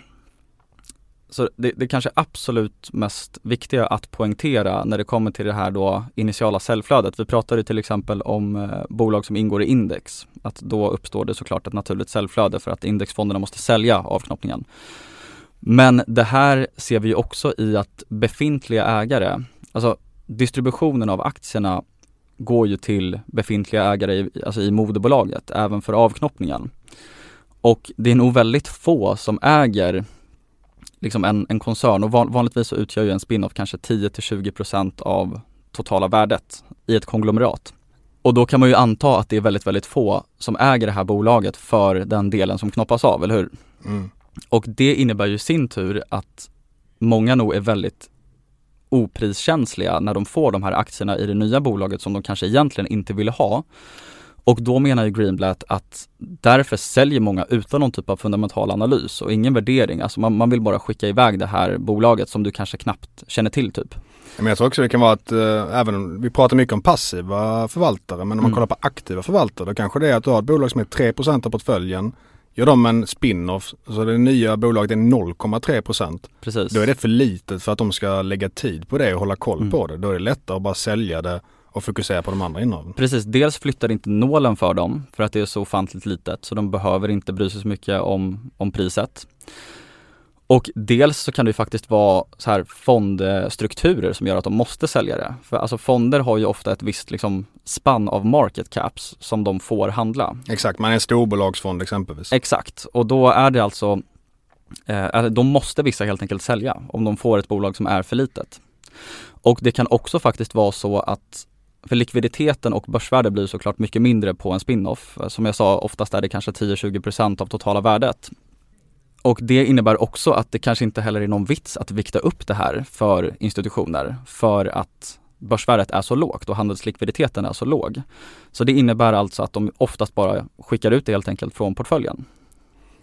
så det, det kanske absolut mest viktiga att poängtera när det kommer till det här då initiala säljflödet. Vi pratade till exempel om eh, bolag som ingår i index. Att då uppstår det såklart ett naturligt säljflöde för att indexfonderna måste sälja avknoppningen. Men det här ser vi också i att befintliga ägare, alltså distributionen av aktierna går ju till befintliga ägare i, alltså i moderbolaget, även för avknoppningen. Och det är nog väldigt få som äger liksom en, en koncern och van, vanligtvis så utgör ju en spin-off kanske 10-20% av totala värdet i ett konglomerat. Och då kan man ju anta att det är väldigt, väldigt få som äger det här bolaget för den delen som knoppas av, eller hur? Mm. Och det innebär ju i sin tur att många nog är väldigt opriskänsliga när de får de här aktierna i det nya bolaget som de kanske egentligen inte ville ha. Och då menar ju Greenblatt att därför säljer många utan någon typ av fundamental analys och ingen värdering. Alltså man, man vill bara skicka iväg det här bolaget som du kanske knappt känner till typ. Men jag tror också det kan vara att äh, även om vi pratar mycket om passiva förvaltare men om man mm. kollar på aktiva förvaltare då kanske det är att du har ett bolag som är 3% av portföljen Gör de en spin-off så det nya bolaget är 0,3 Precis. Då är det för litet för att de ska lägga tid på det och hålla koll mm. på det. Då är det lättare att bara sälja det och fokusera på de andra innehaven. Precis, dels flyttar inte nålen för dem för att det är så ofantligt litet så de behöver inte bry sig så mycket om, om priset. Och dels så kan det faktiskt vara så här fondstrukturer som gör att de måste sälja det. För alltså fonder har ju ofta ett visst liksom spann av market caps som de får handla. Exakt, man är en storbolagsfond exempelvis. Exakt, och då är det alltså, eh, de måste vissa helt enkelt sälja om de får ett bolag som är för litet. Och det kan också faktiskt vara så att för likviditeten och börsvärde blir såklart mycket mindre på en spin-off. Som jag sa, oftast är det kanske 10-20% av totala värdet. Och det innebär också att det kanske inte heller är någon vits att vikta upp det här för institutioner för att börsvärdet är så lågt och handelslikviditeten är så låg. Så det innebär alltså att de oftast bara skickar ut det helt enkelt från portföljen.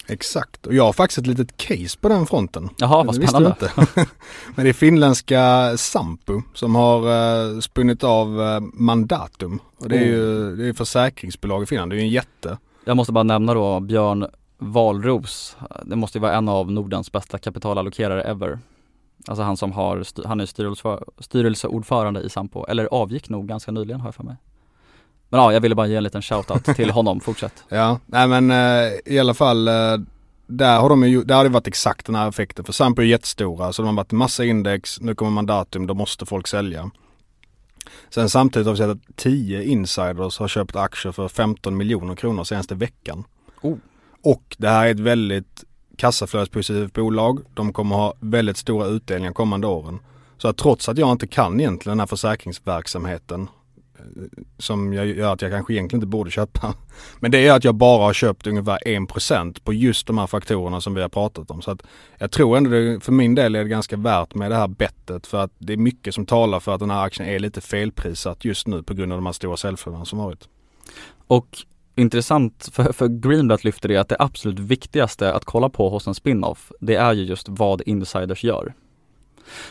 Exakt, och jag har faktiskt ett litet case på den fronten. Jaha, vad spännande. [laughs] Men det är finländska Sampo som har uh, spunnit av uh, Mandatum. Och det är ju mm. det är försäkringsbolag i Finland, det är ju en jätte. Jag måste bara nämna då Björn Valros. Det måste ju vara en av Nordens bästa kapitalallokerare ever. Alltså han som har, han är styrelse, styrelseordförande i Sampo, eller avgick nog ganska nyligen har jag för mig. Men ja, jag ville bara ge en liten shoutout till [laughs] honom, fortsätt. Ja, nej men eh, i alla fall eh, där har de ju, där har det varit exakt den här effekten. För Sampo är jättestora så de har varit massa index, nu kommer mandatum, då måste folk sälja. Sen samtidigt har vi sett att 10 insiders har köpt aktier för 15 miljoner kronor senaste veckan. Oh. Och det här är ett väldigt kassaflödespositivt bolag. De kommer ha väldigt stora utdelningar kommande åren. Så att trots att jag inte kan egentligen den här försäkringsverksamheten som jag gör att jag kanske egentligen inte borde köpa. [laughs] Men det är att jag bara har köpt ungefär 1% på just de här faktorerna som vi har pratat om. Så att jag tror ändå det, för min del är det ganska värt med det här bettet för att det är mycket som talar för att den här aktien är lite felprissatt just nu på grund av de här stora säljflödena som varit. Och intressant, för, för Greenblatt lyfter det att det absolut viktigaste att kolla på hos en spin-off, det är ju just vad insiders gör.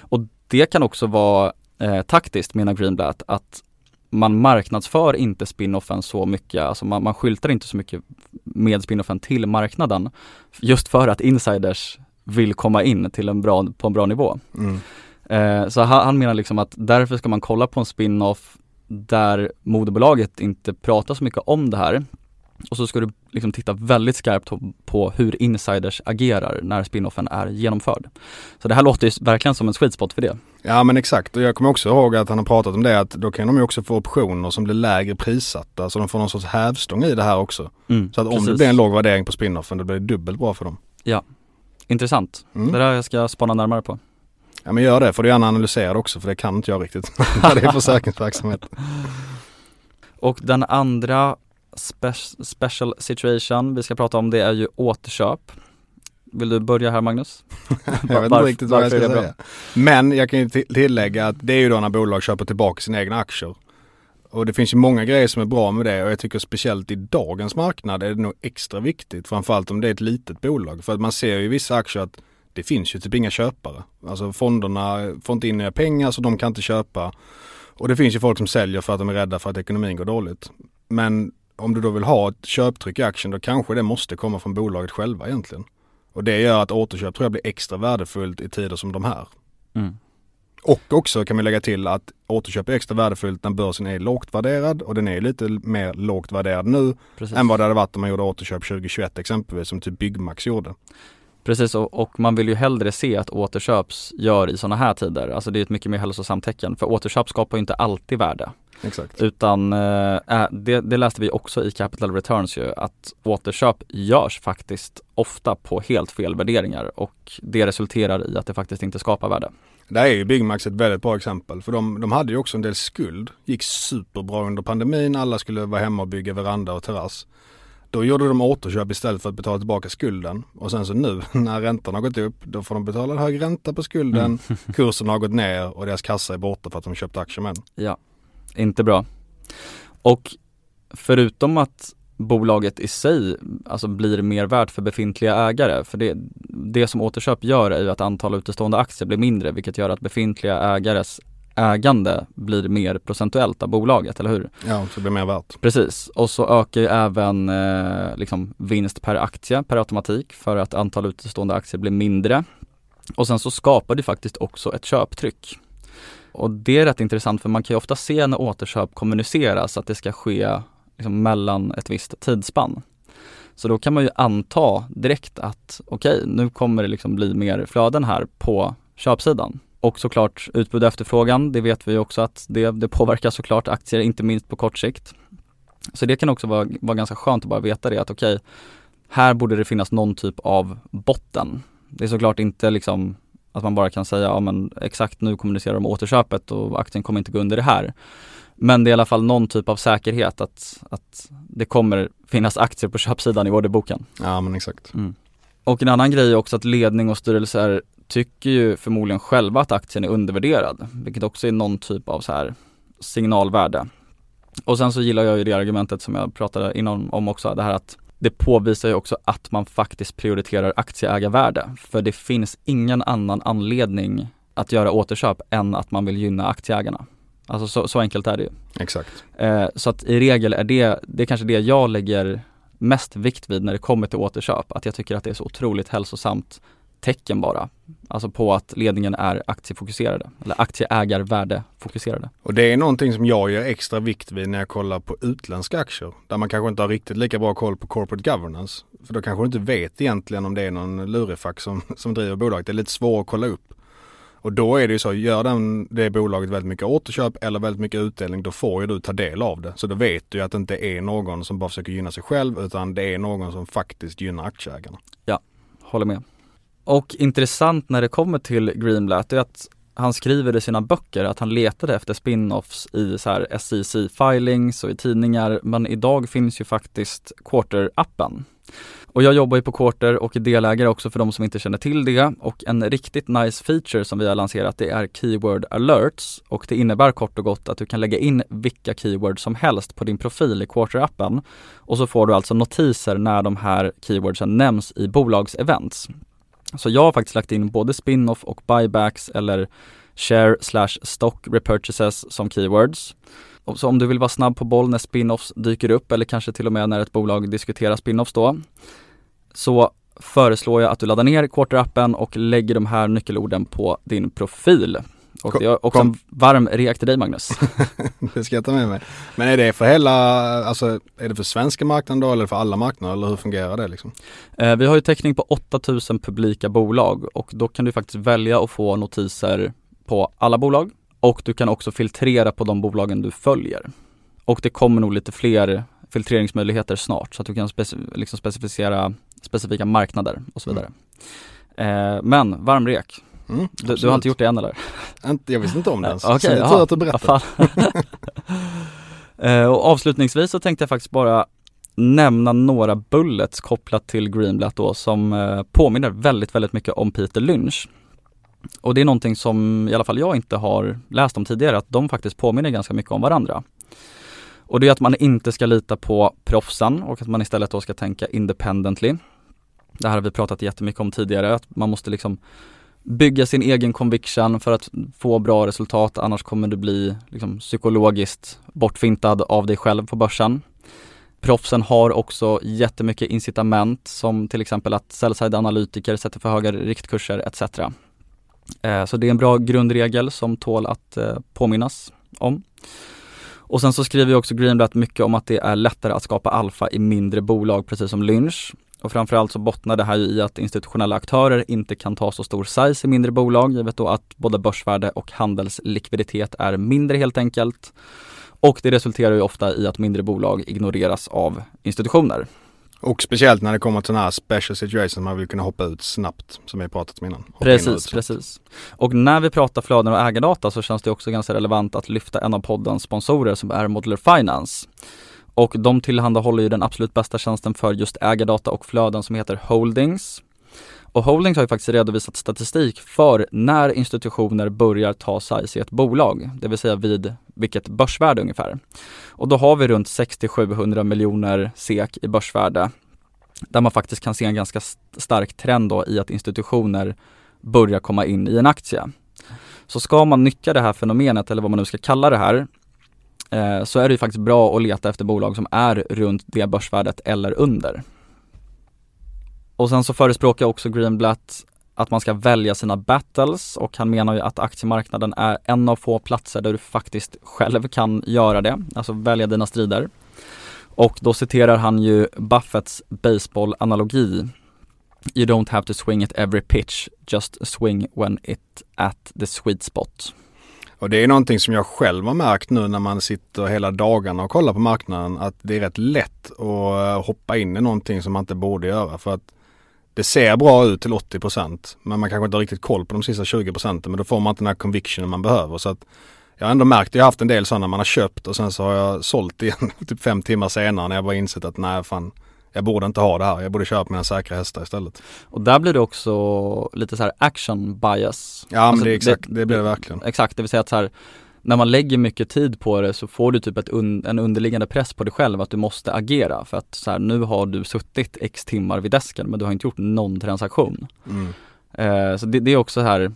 Och det kan också vara eh, taktiskt menar Greenblatt att man marknadsför inte spinoffen så mycket, alltså man, man skyltar inte så mycket med spinoffen till marknaden just för att insiders vill komma in till en bra, på en bra nivå. Mm. Eh, så han, han menar liksom att därför ska man kolla på en spinoff där moderbolaget inte pratar så mycket om det här och så ska du liksom titta väldigt skarpt på hur insiders agerar när spinoffen är genomförd. Så det här låter ju verkligen som en sweet spot för det. Ja men exakt och jag kommer också ihåg att han har pratat om det att då kan de ju också få optioner som blir lägre prissatta så de får någon sorts hävstång i det här också. Mm, så att om precis. det blir en låg värdering på spinoffen då blir det dubbelt bra för dem. Ja, intressant. Mm. Det där jag ska spana närmare på. Ja men gör det, får du gärna analysera det också för det kan inte jag riktigt. [laughs] det är [laughs] försäkringsverksamhet. Och den andra spe- special situation vi ska prata om det är ju återköp. Vill du börja här Magnus? [laughs] jag vet inte riktigt vad jag ska säga. Men jag kan ju ti- tillägga att det är ju då när bolag köper tillbaka sina egna aktier. Och det finns ju många grejer som är bra med det och jag tycker speciellt i dagens marknad är det nog extra viktigt. Framförallt om det är ett litet bolag. För att man ser ju i vissa aktier att det finns ju typ inga köpare. Alltså fonderna får inte in nya pengar så de kan inte köpa. Och det finns ju folk som säljer för att de är rädda för att ekonomin går dåligt. Men om du då vill ha ett köptryck i aktien då kanske det måste komma från bolaget själva egentligen. Och det gör att återköp tror jag blir extra värdefullt i tider som de här. Mm. Och också kan vi lägga till att återköp är extra värdefullt när börsen är lågt värderad och den är lite mer lågt värderad nu Precis. än vad det hade varit om man gjorde återköp 2021 exempelvis som typ Byggmax gjorde. Precis och, och man vill ju hellre se att återköps gör i sådana här tider. Alltså det är ett mycket mer hälsosamt tecken. För återköp skapar ju inte alltid värde. Exakt. Utan eh, äh, det, det läste vi också i Capital Returns ju att återköp görs faktiskt ofta på helt fel värderingar och det resulterar i att det faktiskt inte skapar värde. Där är ju Byggmax ett väldigt bra exempel för de, de hade ju också en del skuld. Gick superbra under pandemin, alla skulle vara hemma och bygga veranda och terrass. Då gjorde de återköp istället för att betala tillbaka skulden. Och sen så nu [laughs] när räntan har gått upp då får de betala hög ränta på skulden. [laughs] Kursen har gått ner och deras kassa är borta för att de köpte aktier med. Ja, inte bra. Och förutom att bolaget i sig alltså blir mer värt för befintliga ägare, för det, det som återköp gör är ju att antal utestående aktier blir mindre, vilket gör att befintliga ägares ägande blir mer procentuellt av bolaget, eller hur? Ja, så blir mer värt. Precis, och så ökar ju även eh, liksom vinst per aktie per automatik för att antal utestående aktier blir mindre. Och sen så skapar det faktiskt också ett köptryck. Och det är rätt intressant för man kan ju ofta se när återköp kommuniceras att det ska ske liksom mellan ett visst tidsspann. Så då kan man ju anta direkt att okej, okay, nu kommer det liksom bli mer flöden här på köpsidan. Och såklart utbud och efterfrågan, det vet vi också att det, det påverkar såklart aktier, inte minst på kort sikt. Så det kan också vara, vara ganska skönt att bara veta det att okej, okay, här borde det finnas någon typ av botten. Det är såklart inte liksom att man bara kan säga, ja men exakt nu kommunicerar de återköpet och aktien kommer inte gå under det här. Men det är i alla fall någon typ av säkerhet att, att det kommer finnas aktier på köpsidan i orderboken. Ja men exakt. Mm. Och en annan grej är också att ledning och styrelser tycker ju förmodligen själva att aktien är undervärderad, vilket också är någon typ av så här signalvärde. Och sen så gillar jag ju det argumentet som jag pratade innan om också, det här att det påvisar ju också att man faktiskt prioriterar aktieägarvärde. För det finns ingen annan anledning att göra återköp än att man vill gynna aktieägarna. Alltså så, så enkelt är det ju. Exakt. Eh, så att i regel är det, det är kanske det jag lägger mest vikt vid när det kommer till återköp. Att jag tycker att det är så otroligt hälsosamt tecken bara. Alltså på att ledningen är aktiefokuserade eller aktieägarvärdefokuserade. Och det är någonting som jag ger extra vikt vid när jag kollar på utländska aktier. Där man kanske inte har riktigt lika bra koll på corporate governance. För då kanske du inte vet egentligen om det är någon lurifax som, som driver bolaget. Det är lite svårt att kolla upp. Och då är det ju så, gör den, det bolaget väldigt mycket återköp eller väldigt mycket utdelning, då får ju du ta del av det. Så då vet du ju att det inte är någon som bara försöker gynna sig själv, utan det är någon som faktiskt gynnar aktieägarna. Ja, håller med. Och intressant när det kommer till Greenblatt är att han skriver i sina böcker att han letade efter spin-offs i så här SEC-filings och i tidningar, men idag finns ju faktiskt Quarter-appen. Och jag jobbar ju på Quarter och är delägare också för de som inte känner till det och en riktigt nice feature som vi har lanserat det är Keyword alerts och det innebär kort och gott att du kan lägga in vilka keywords som helst på din profil i Quarter-appen och så får du alltså notiser när de här keywordsen nämns i bolagsevents. Så jag har faktiskt lagt in både spin-off och buybacks eller share slash stock repurchases som keywords. Så om du vill vara snabb på boll när spin-offs dyker upp eller kanske till och med när ett bolag diskuterar spin-offs då så föreslår jag att du laddar ner Quarter-appen och lägger de här nyckelorden på din profil. Och det är också en varm reakt till dig Magnus. [laughs] det ska jag ta med mig. Men är det för hela, alltså är det för svenska marknaden då eller för alla marknader eller hur fungerar det liksom? Eh, vi har ju täckning på 8000 publika bolag och då kan du faktiskt välja att få notiser på alla bolag och du kan också filtrera på de bolagen du följer. Och det kommer nog lite fler filtreringsmöjligheter snart så att du kan speci liksom specificera specifika marknader och så vidare. Mm. Eh, men varm rek. Mm, du, du, har inte gjort det än eller? jag visste inte om det ens. [laughs] Okay, så det är tur att du berättar. [laughs] eh, och avslutningsvis så tänkte jag faktiskt bara nämna några bullets kopplat till Greenblatt då som eh, påminner väldigt, väldigt mycket om Peter Lynch. Och det är någonting som i alla fall jag inte har läst om tidigare, att de faktiskt påminner ganska mycket om varandra. Och det är att man inte ska lita på proffsen och att man istället då ska tänka independently. Det här har vi pratat jättemycket om tidigare, att man måste liksom bygga sin egen conviction för att få bra resultat, annars kommer du bli liksom psykologiskt bortfintad av dig själv på börsen. Proffsen har också jättemycket incitament som till exempel att sell analytiker sätter för höga riktkurser etc. Eh, så det är en bra grundregel som tål att eh, påminnas om. Och sen så skriver också Greenblatt mycket om att det är lättare att skapa alfa i mindre bolag, precis som Lynch. Och framförallt så bottnar det här i att institutionella aktörer inte kan ta så stor size i mindre bolag, givet då att både börsvärde och handelslikviditet är mindre helt enkelt. Och det resulterar ju ofta i att mindre bolag ignoreras av institutioner. Och speciellt när det kommer till sådana här special situations man vill kunna hoppa ut snabbt som vi pratat om innan. Hoppa precis, precis. Och när vi pratar flöden och ägardata så känns det också ganska relevant att lyfta en av poddens sponsorer som är Modular Finance. Och de tillhandahåller ju den absolut bästa tjänsten för just ägardata och flöden som heter Holdings. Och Holdings har ju faktiskt redovisat statistik för när institutioner börjar ta size i ett bolag, det vill säga vid vilket börsvärde ungefär. Och då har vi runt 60-700 miljoner SEK i börsvärde där man faktiskt kan se en ganska stark trend då i att institutioner börjar komma in i en aktie. Så ska man nyttja det här fenomenet eller vad man nu ska kalla det här eh, så är det ju faktiskt bra att leta efter bolag som är runt det börsvärdet eller under. Och sen så förespråkar också Greenblatt att man ska välja sina battles och han menar ju att aktiemarknaden är en av få platser där du faktiskt själv kan göra det, alltså välja dina strider. Och då citerar han ju Buffetts baseballanalogi. You don't have to swing at every pitch, just swing when it at the sweet spot. Och det är någonting som jag själv har märkt nu när man sitter hela dagarna och kollar på marknaden att det är rätt lätt att hoppa in i någonting som man inte borde göra för att det ser bra ut till 80% men man kanske inte har riktigt koll på de sista 20 procenten men då får man inte den här convictionen man behöver. Så att jag har ändå märkt, jag har haft en del sådana man har köpt och sen så har jag sålt igen [laughs] typ fem timmar senare när jag bara insett att nej fan jag borde inte ha det här, jag borde köpa mina säkra hästar istället. Och där blir det också lite så här action bias. Ja alltså, men det är exakt, det, det blir det verkligen. Exakt, det vill säga att så här när man lägger mycket tid på det så får du typ ett un, en underliggande press på dig själv att du måste agera för att så här, nu har du suttit x timmar vid desken men du har inte gjort någon transaktion. Mm. Eh, så det, det, är också här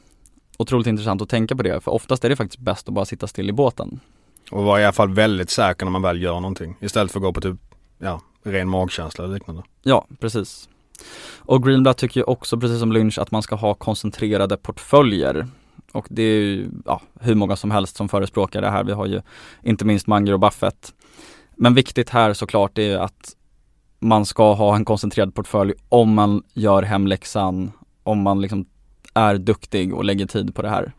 otroligt intressant att tänka på det för oftast är det faktiskt bäst att bara sitta still i båten. Och vara i alla fall väldigt säker när man väl gör någonting istället för att gå på typ, ja, ren magkänsla och liknande. Ja, precis. Och Greenblatt tycker ju också, precis som Lynch, att man ska ha koncentrerade portföljer. Och det är ju ja, hur många som helst som förespråkar det här. Vi har ju inte minst Munger och Buffett. Men viktigt här såklart är att man ska ha en koncentrerad portfölj om man gör hemläxan, om man liksom är duktig och lägger tid på det här.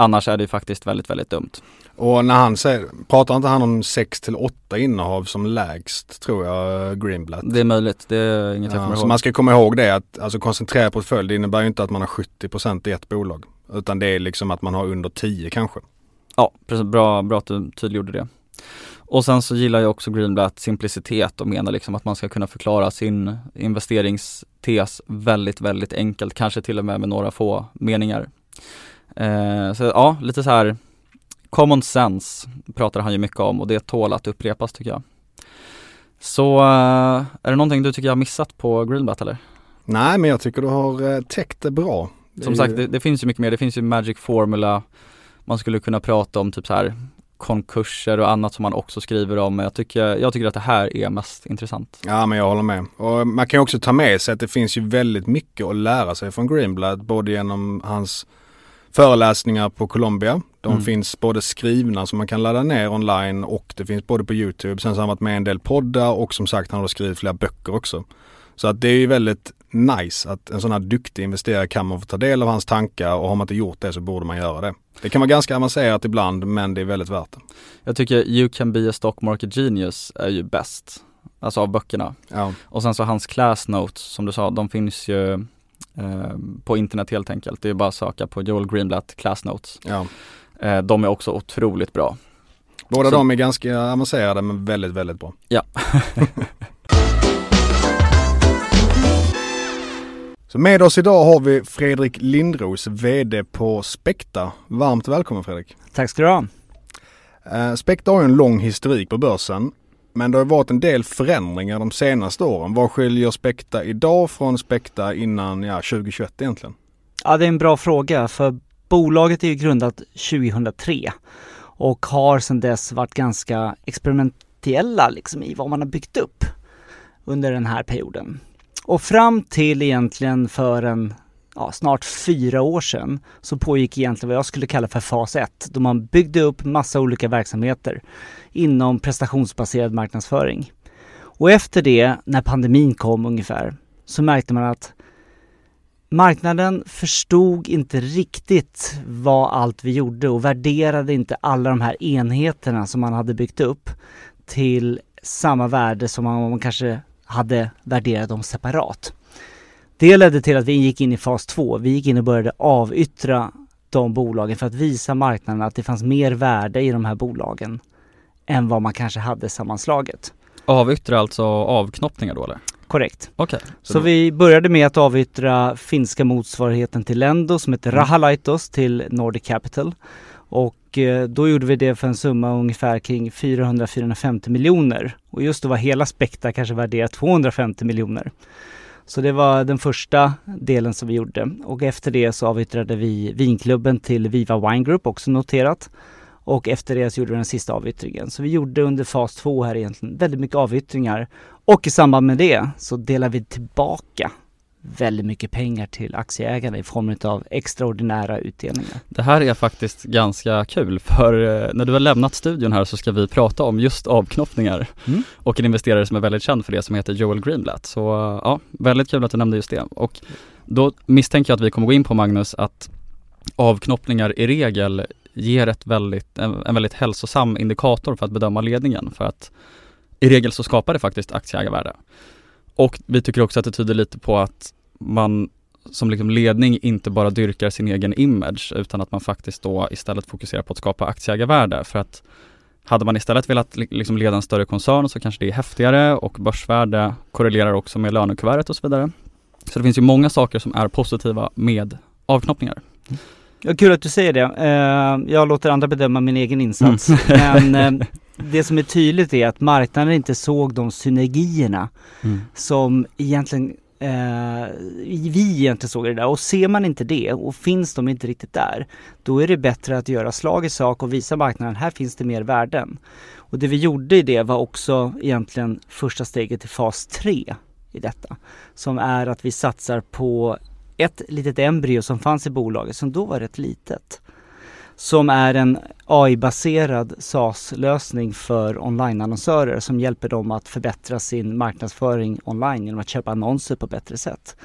Annars är det faktiskt väldigt, väldigt dumt. Och när han säger, pratar inte han om 6 till 8 innehav som lägst tror jag, Greenblatt? Det är möjligt, det är inget jag Ja, kommer så ihåg. man ska komma ihåg det att alltså koncentrerad portfölj det innebär ju inte att man har 70% i ett bolag. Utan det är liksom att man har under 10 kanske. Ja, precis, bra, bra att du tydliggjorde det. Och sen så gillar jag också Greenblatt simplicitet och menar liksom att man ska kunna förklara sin investeringstes väldigt, väldigt enkelt, kanske till och med med några få meningar. Eh, så ja, lite så här common sense pratar han ju mycket om och det tål att upprepas tycker jag. Så eh, är det någonting du tycker jag har missat på Greenblatt eller? Nej men jag tycker du har eh, täckt det bra. Som sagt, det, det finns ju mycket mer. Det finns ju Magic Formula. Man skulle kunna prata om typ så här konkurser och annat som man också skriver om. Men jag tycker, jag tycker att det här är mest intressant. Ja men jag håller med. Och man kan ju också ta med sig att det finns ju väldigt mycket att lära sig från Greenblatt. Både genom hans föreläsningar på Columbia. De Mm. finns både skrivna som man kan ladda ner online och det finns både på YouTube. Sen så har han varit med i en del poddar och som sagt han har skrivit flera böcker också. Så att det är ju väldigt nice att en sån här duktig investerare kan man få ta del av hans tankar och har man inte gjort det så borde man göra det. Det kan vara ganska avancerat ibland men det är väldigt värt det. Jag tycker You can be a stock market genius är ju bäst. Alltså av böckerna. Ja. Och sen så hans class notes som du sa, de finns ju på internet helt enkelt. Det är bara att söka på Joel Greenblatt class notes. ja. Eh, de är också otroligt bra. Båda Så- de är ganska avancerade men väldigt, väldigt bra. Ja. [laughs] Så med oss idag har vi Fredrik Lindros, VD på Spekta. Varmt välkommen Fredrik. Tack ska du ha. Eh, Spekta har ju en lång historik på börsen. Men det har varit en del förändringar de senaste åren. Vad skiljer Spekta idag från Spekta innan ja, 2021 egentligen? Ja, det är en bra fråga för bolaget är ju grundat 2003 och har sedan dess varit ganska experimentella liksom i vad man har byggt upp under den här perioden. Och fram till egentligen för en ja, snart fyra år sedan så pågick egentligen vad jag skulle kalla för fas 1 då man byggde upp massa olika verksamheter inom prestationsbaserad marknadsföring. Och efter det, när pandemin kom ungefär, så märkte man att marknaden förstod inte riktigt vad allt vi gjorde och värderade inte alla de här enheterna som man hade byggt upp till samma värde som man, man kanske hade värderat dem separat. Det ledde till att vi gick in i fas 2. Vi gick in och började avyttra de bolagen för att visa marknaden att det fanns mer värde i de här bolagen än vad man kanske hade sammanslaget. Avyttra alltså avknoppningar då eller? Korrekt. Okej. Så, vi började med att avyttra finska motsvarigheten till Lendo som heter Rahalaitos till Nordic Capital. Och eh, då gjorde vi det för en summa ungefär kring 400-450 miljoner. Och just då var hela Spekta kanske värderat 250 miljoner. Så det var den första delen som vi gjorde. Och efter det så avyttrade vi vinklubben till Viva Wine Group, också noterat. Och efter det så gjorde vi den sista avyttringen. Så vi gjorde under fas 2 här egentligen väldigt mycket avyttringar. Och i samband med det så delar vi tillbaka väldigt mycket pengar till aktieägarna i form av extraordinära utdelningar. Det här är faktiskt ganska kul för eh, när du har lämnat studion här så ska vi prata om just avknoppningar Mm. och en investerare som är väldigt känd för det som heter Joel Greenblatt. Så eh, ja, väldigt kul att du nämnde just det. Och då misstänker jag att vi kommer gå in på Magnus att avknoppningar i regel ger ett väldigt, en, en väldigt hälsosam indikator för att bedöma ledningen för att i regel så skapar det faktiskt aktieägarvärde. Och vi tycker också att det tyder lite på att man som liksom ledning inte bara dyrkar sin egen image utan att man faktiskt då istället fokuserar på att skapa aktieägarvärde för att hade man istället velat li- liksom leda en större koncern så kanske det är häftigare och börsvärde korrelerar också med lönekuvertet och så vidare. Så det finns ju många saker som är positiva med avknoppningar. Ja, kul att du säger det. Eh, jag låter andra bedöma min egen insats. Men [laughs] eh, det som är tydligt är att marknaden inte såg de synergierna som egentligen eh, vi egentligen såg det där. Och ser man inte det och finns de inte riktigt där, då är det bättre att göra slag i sak och visa marknaden, här finns det mer värden. Och det vi gjorde i det var också egentligen första steget till fas 3 i detta. Som är att vi satsar på ett litet embryo som fanns i bolaget som då var rätt litet. Som är en AI-baserad SaaS-lösning för online-annonsörer som hjälper dem att förbättra sin marknadsföring online genom att köpa annonser på bättre sätt.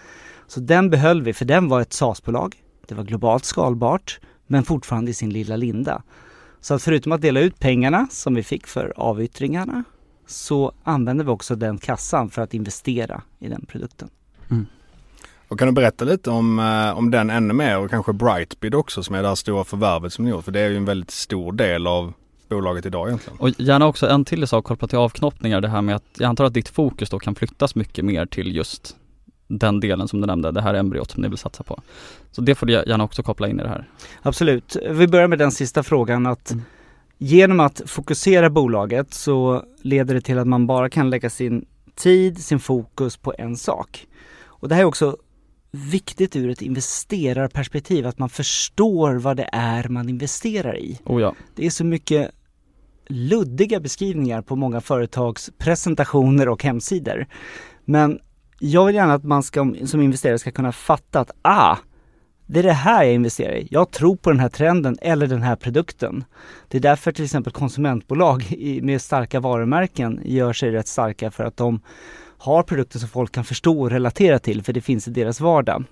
Så den behöll vi för den var ett SaaS-bolag. Det var globalt skalbart men fortfarande i sin lilla linda. Så att förutom att dela ut pengarna som vi fick för avyttringarna så använde vi också den kassan för att investera i den produkten. Och kan du berätta lite om, eh, om den ännu mer och kanske Brightbid också som är det här stora förvärvet som ni gjort? För det är ju en väldigt stor del av bolaget idag egentligen. Och gärna också en till sak kopplat till avknoppningar, det här med att jag antar att ditt fokus då kan flyttas mycket mer till just den delen som du nämnde, det här embryot som ni vill satsa på. Så det får du gärna också koppla in i det här. Absolut. Vi börjar med den sista frågan att mm. genom att fokusera bolaget så leder det till att man bara kan lägga sin tid, sin fokus på en sak. Och det här är också viktigt ur ett investerarperspektiv, att man förstår vad det är man investerar i. Oh ja. Det är så mycket luddiga beskrivningar på många företags presentationer och hemsidor. Men jag vill gärna att man ska, som investerare ska kunna fatta att ah, det är det här jag investerar i. Jag tror på den här trenden eller den här produkten. Det är därför till exempel konsumentbolag med starka varumärken gör sig rätt starka för att de har produkter som folk kan förstå och relatera till för det finns i deras vardag.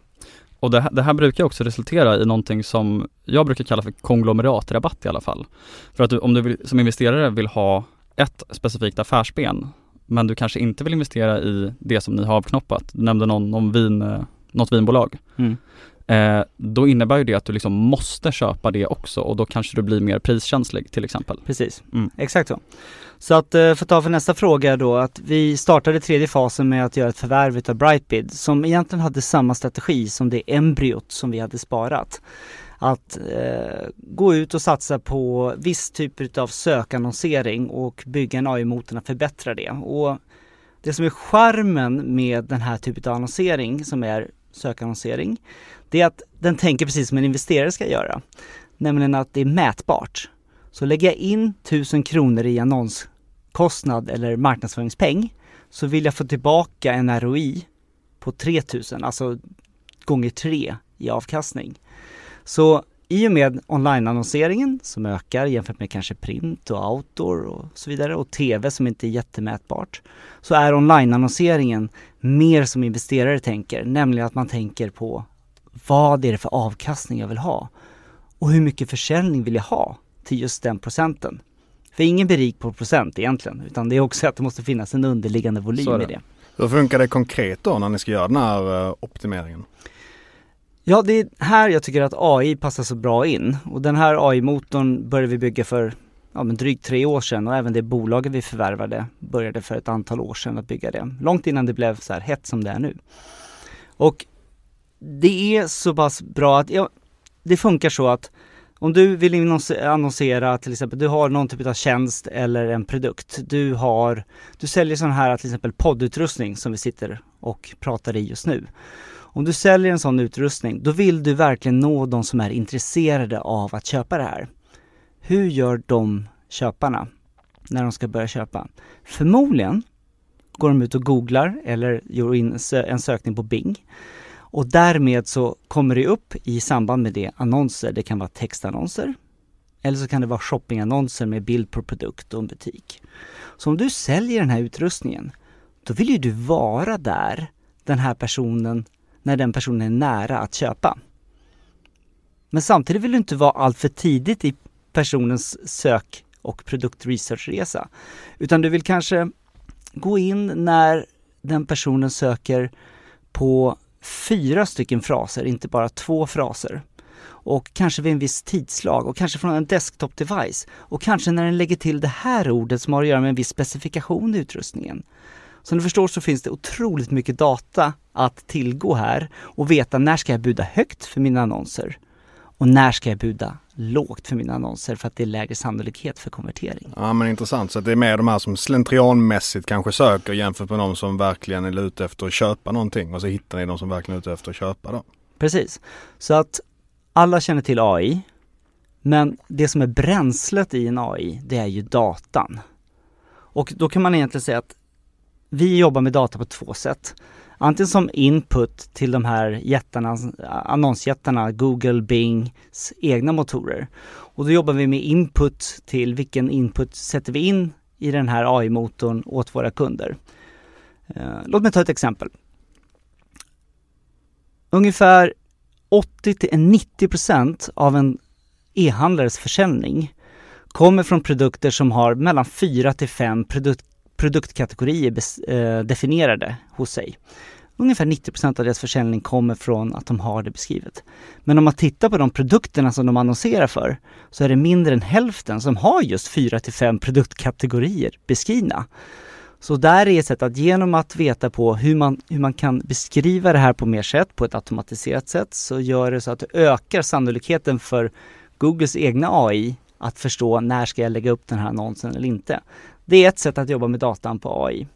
Och det, det, här brukar också resultera i någonting som jag brukar kalla för konglomeratrabatt i alla fall. För att du, om du vill, som investerare vill ha ett specifikt affärsben men du kanske inte vill investera i det som ni har avknoppat. Du nämnde någon om vin, eh, något vinbolag. Mm. Eh, då innebär ju det att du liksom måste köpa det också och då kanske du blir mer priskänslig till exempel. Precis, mm. exakt så. Så att eh, för att ta för nästa fråga då att vi startade tredje fasen med att göra ett förvärv av Brightbid som egentligen hade samma strategi som det embryot som vi hade sparat. Att eh, gå ut och satsa på viss typ av sökannonsering och bygga en AI-motor att förbättra det. Och det som är charmen med den här typen av annonsering som är sökannonsering, det är att den tänker precis som en investerare ska göra. Nämligen att det är mätbart. Så lägger jag in 1000 kronor i annons kostnad eller marknadsföringspeng så vill jag få tillbaka en ROI på 3000, alltså gånger 3 i avkastning. Så i och med online-annonseringen som ökar jämfört med kanske print och outdoor och så vidare och TV som inte är jättemätbart så är online-annonseringen mer som investerare tänker, nämligen att man tänker på vad är det för avkastning jag vill ha och hur mycket försäljning vill jag ha till just den procenten. För ingen blir rik på procent egentligen, utan det är också att det måste finnas en underliggande volym i det. Hur funkar det konkret då när ni ska göra den här eh, optimeringen? Ja, det är här jag tycker att AI passar så bra in. Och den här AI-motorn började vi bygga för ja, men drygt tre år sedan och även det bolaget vi förvärvade började för ett antal år sedan att bygga det. Långt innan det blev så här hett som det är nu. Och det är så pass bra att, ja, det funkar så att om du vill annonsera till exempel, du har någon typ av tjänst eller en produkt. Du har, du säljer sån här till exempel poddutrustning som vi sitter och pratar i just nu. Om du säljer en sån utrustning, då vill du verkligen nå de som är intresserade av att köpa det här. Hur gör de köparna när de ska börja köpa? Förmodligen går de ut och googlar eller gör in en sökning på Bing. Och därmed så kommer det upp i samband med det annonser. Det kan vara textannonser eller så kan det vara shoppingannonser med bild på produkt och en butik. Så om du säljer den här utrustningen, då vill ju du vara där den här personen när den personen är nära att köpa. Men samtidigt vill du inte vara alltför tidigt i personens sök och produktresearchresa. Utan du vill kanske gå in när den personen söker på fyra stycken fraser, inte bara två fraser. Och kanske vid en viss tidslag och kanske från en desktop device. Och kanske när den lägger till det här ordet som har att göra med en viss specifikation i utrustningen. Som du förstår så finns det otroligt mycket data att tillgå här och veta när ska jag buda högt för mina annonser och när ska jag buda lågt för mina annonser för att det är lägre sannolikhet för konvertering. Ja men intressant, så det är mer de här som slentrianmässigt kanske söker jämfört med de som verkligen är ute efter att köpa någonting och så hittar ni de som verkligen är ute efter att köpa då. Precis, så att alla känner till AI men det som är bränslet i en AI det är ju datan. Och då kan man egentligen säga att vi jobbar med data på två sätt. Antingen som input till de här jättarna, annonsjättarna, Google, Bings egna motorer. Och då jobbar vi med input till vilken input sätter vi in i den här AI-motorn åt våra kunder. Eh, låt mig ta ett exempel. Ungefär 80 till 90 procent av en e-handlares försäljning kommer från produkter som har mellan 4 till 5 produkt, produktkategorier eh, definierade hos sig. Ungefär 90 procent av deras försäljning kommer från att de har det beskrivet. Men om man tittar på de produkterna som de annonserar för så är det mindre än hälften som har just 4 till 5 produktkategorier beskrivna. Så där är ett sätt att genom att veta på hur man, hur man kan beskriva det här på mer sätt, på ett automatiserat sätt, så gör det så att det ökar sannolikheten för Googles egna AI att förstå när ska jag lägga upp den här annonsen eller inte. Det är ett sätt att jobba med datan på AI.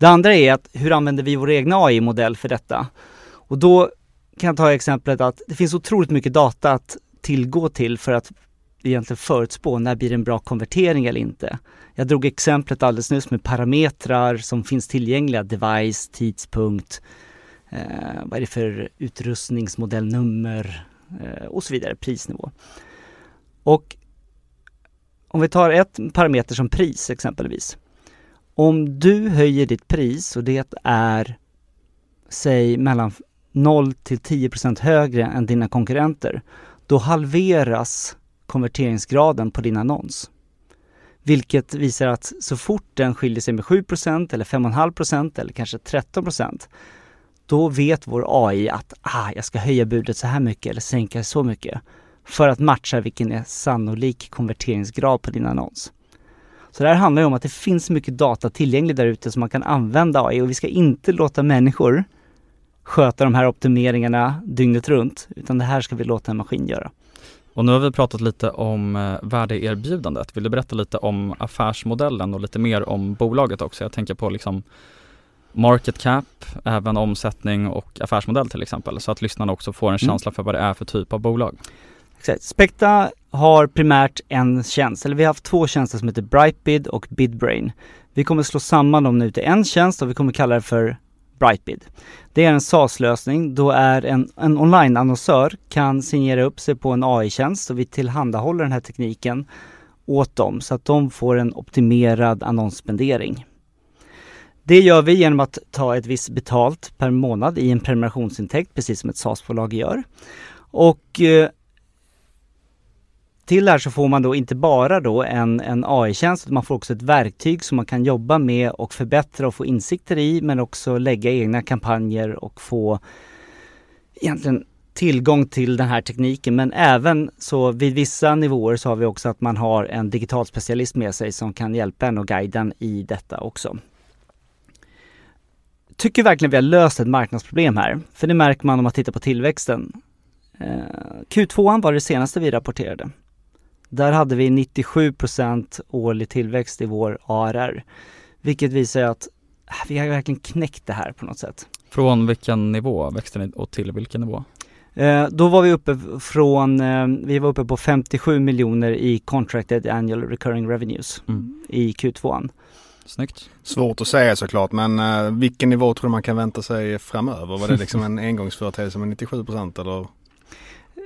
Det andra är att hur använder vi vår egna AI-modell för detta? Och då kan jag ta exemplet att det finns otroligt mycket data att tillgå till för att egentligen förutspå när blir det en bra konvertering eller inte. Jag drog exemplet alldeles nyss med parametrar som finns tillgängliga, device, tidpunkt, eh, vad är det för utrustningsmodellnummer eh, och så vidare, prisnivå. Och om vi tar ett parameter som pris exempelvis. Om du höjer ditt pris och det är, säg mellan 0 till 10% högre än dina konkurrenter, då halveras konverteringsgraden på din annons. Vilket visar att så fort den skiljer sig med 7% eller 5,5% eller kanske 13% då vet vår AI att ah, jag ska höja budet så här mycket eller sänka så mycket för att matcha vilken är sannolik konverteringsgrad på din annons. Så det här handlar ju om att det finns mycket data tillgänglig där ute som man kan använda AI och vi ska inte låta människor sköta de här optimeringarna dygnet runt, utan det här ska vi låta en maskin göra. Och nu har vi pratat lite om eh, värdeerbjudandet. Vill du berätta lite om affärsmodellen och lite mer om bolaget också? Jag tänker på liksom market cap, även omsättning och affärsmodell till exempel, så att lyssnarna också får en mm. känsla för vad det är för typ av bolag. Exakt. Spekta har primärt en tjänst, eller vi har haft två tjänster som heter Brightbid och Bidbrain. Vi kommer slå samman dem nu till en tjänst och vi kommer kalla det för Brightbid. Det är en SaaS-lösning då är en, en online-annonsör kan signera upp sig på en AI-tjänst och vi tillhandahåller den här tekniken åt dem så att de får en optimerad annonsspendering. Det gör vi genom att ta ett visst betalt per månad i en prenumerationsintäkt, precis som ett SaaS-bolag gör. Och eh, till det här så får man då inte bara då en, en AI-tjänst, utan man får också ett verktyg som man kan jobba med och förbättra och få insikter i, men också lägga egna kampanjer och få egentligen tillgång till den här tekniken. Men även så vid vissa nivåer så har vi också att man har en digital specialist med sig som kan hjälpa en och guida en i detta också. Tycker verkligen vi har löst ett marknadsproblem här, för det märker man om man tittar på tillväxten. Eh, Q2 var det senaste vi rapporterade. Där hade vi 97% årlig tillväxt i vår ARR. Vilket visar att äh, vi har verkligen knäckt det här på något sätt. Från vilken nivå växte ni och till vilken nivå? Eh, då var vi uppe från, eh, vi var uppe på 57 miljoner i contracted annual recurring revenues mm. i Q2. Snyggt. Svårt att säga såklart men eh, vilken nivå tror du man kan vänta sig framöver? Var det [laughs] liksom en engångsföreteelse med 97 eller?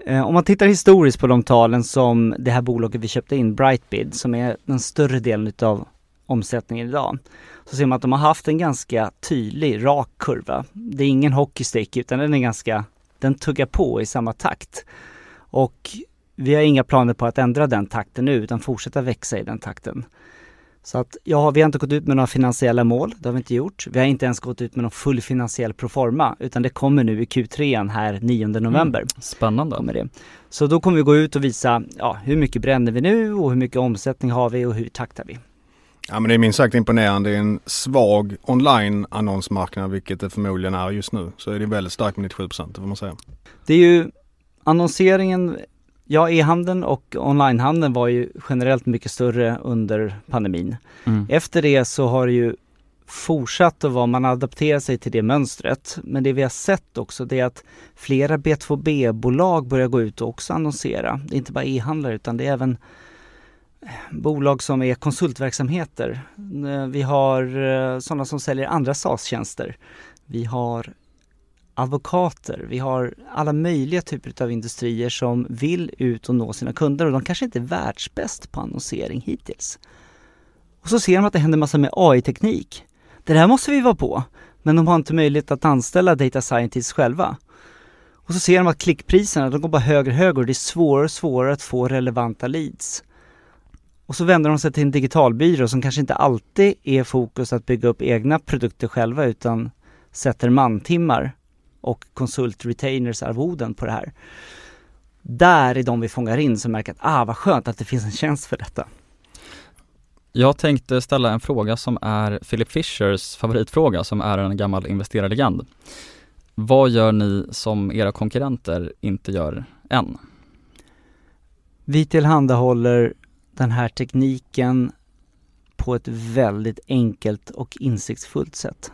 Eh, om man tittar historiskt på de talen som det här bolaget vi köpte in, Brightbid, som är den större delen utav omsättningen idag, så ser man att de har haft en ganska tydlig, rak kurva. Det är ingen hockeystick utan den är ganska, den tuggar på i samma takt. Och vi har inga planer på att ändra den takten nu utan fortsätta växa i den takten. Så att ja, vi har inte gått ut med några finansiella mål, det har vi inte gjort. Vi har inte ens gått ut med någon full finansiell proforma, utan det kommer nu i Q3 här 9 november. Mm, spännande. Kommer det. Så då kommer vi gå ut och visa ja, hur mycket bränner vi nu och hur mycket omsättning har vi och hur taktar vi. Ja men det är minst sagt imponerande. Det är en svag online annonsmarknad vilket det förmodligen är just nu. Så är det väldigt starkt med 97 procent, det får man säga. Det är ju annonseringen Ja, e-handeln och onlinehandeln var ju generellt mycket större under pandemin. Mm. Efter det så har det ju fortsatt att vara, man adapterar sig till det mönstret. Men det vi har sett också det är att flera B2B-bolag börjar gå ut och också annonsera. Det är inte bara e-handlare utan det är även bolag som är konsultverksamheter. Eh, vi har eh, sådana som säljer andra SaaS-tjänster. Vi har advokater, vi har alla möjliga typer av industrier som vill ut och nå sina kunder och de kanske inte är världsbäst på annonsering hittills. Och så ser de att det händer massa med AI-teknik. Det här måste vi vara på, men de har inte möjlighet att anställa data scientists själva. Och så ser de att klickpriserna, de går bara högre och högre och det är svårare och svårare att få relevanta leads. Och så vänder de sig till en digitalbyrå som kanske inte alltid är fokus att bygga upp egna produkter själva utan sätter mantimmar och konsult-retainers arvoden på det här. Där är de vi fångar in som märker att ah vad skönt att det finns en tjänst för detta. Jag tänkte ställa en fråga som är Philip Fishers favoritfråga som är en gammal investerarlegend. Vad gör ni som era konkurrenter inte gör än? Vi tillhandahåller den här tekniken på ett väldigt enkelt och insiktsfullt sätt.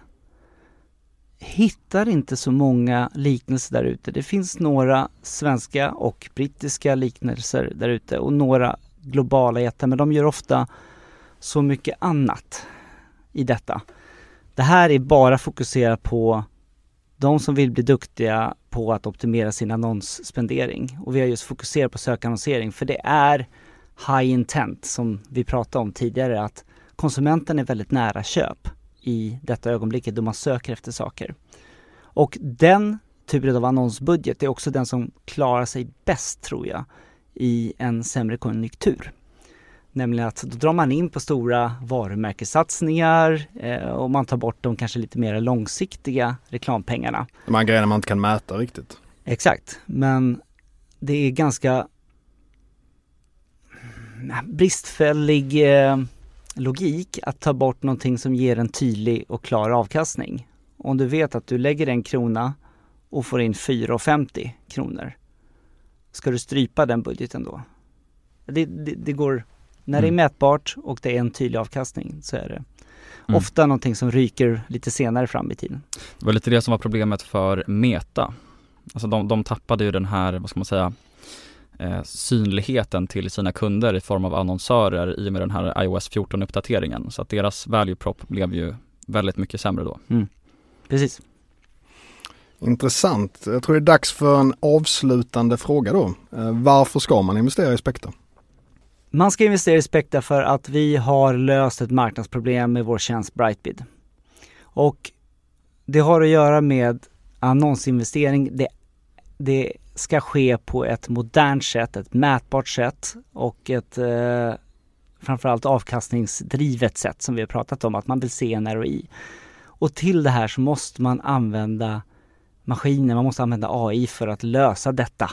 Hittar inte så många liknelser där ute. Det finns några svenska och brittiska liknelser där ute och några globala jättar men de gör ofta så mycket annat i detta. Det här är bara fokuserat på de som vill bli duktiga på att optimera sin annonsspendering. Och vi har just fokuserat på sökannonsering för det är high intent som vi pratade om tidigare att konsumenten är väldigt nära köp i detta ögonblicket då man söker efter saker. Och den typen av annonsbudget är också den som klarar sig bäst tror jag i en sämre konjunktur. Nämligen att då drar man in på stora varumärkessatsningar eh, och man tar bort de kanske lite mer långsiktiga reklampengarna. De här grejerna man inte kan mäta riktigt. Exakt, men det är ganska bristfällig eh, logik att ta bort någonting som ger en tydlig och klar avkastning. Om du vet att du lägger en krona och får in 4,50 kronor. Ska du strypa den budgeten då? Det, det, det går, när mm. det är mm. mätbart och det är en tydlig avkastning så är det mm. ofta någonting som ryker lite senare fram i tiden. Det var lite det som var problemet för Meta. Alltså de, de tappade ju den här, vad ska man säga, eh, synligheten till sina kunder i form av annonsörer i och med den här iOS 14-uppdateringen. Så att deras value prop blev ju väldigt mycket sämre då. Mm. Precis. Intressant. Jag tror det är dags för en avslutande fråga då. Eh, varför ska man investera i Spekta? Man ska investera i Spekta för att vi har löst ett marknadsproblem med vår tjänst Brightbid. Och det har att göra med annonsinvestering. Det, det ska ske på ett modernt sätt, ett mätbart sätt och ett eh, framförallt avkastningsdrivet sätt som vi har pratat om, att man vill se en ROI. Och till det här så måste man använda maskiner, man måste använda AI för att lösa detta.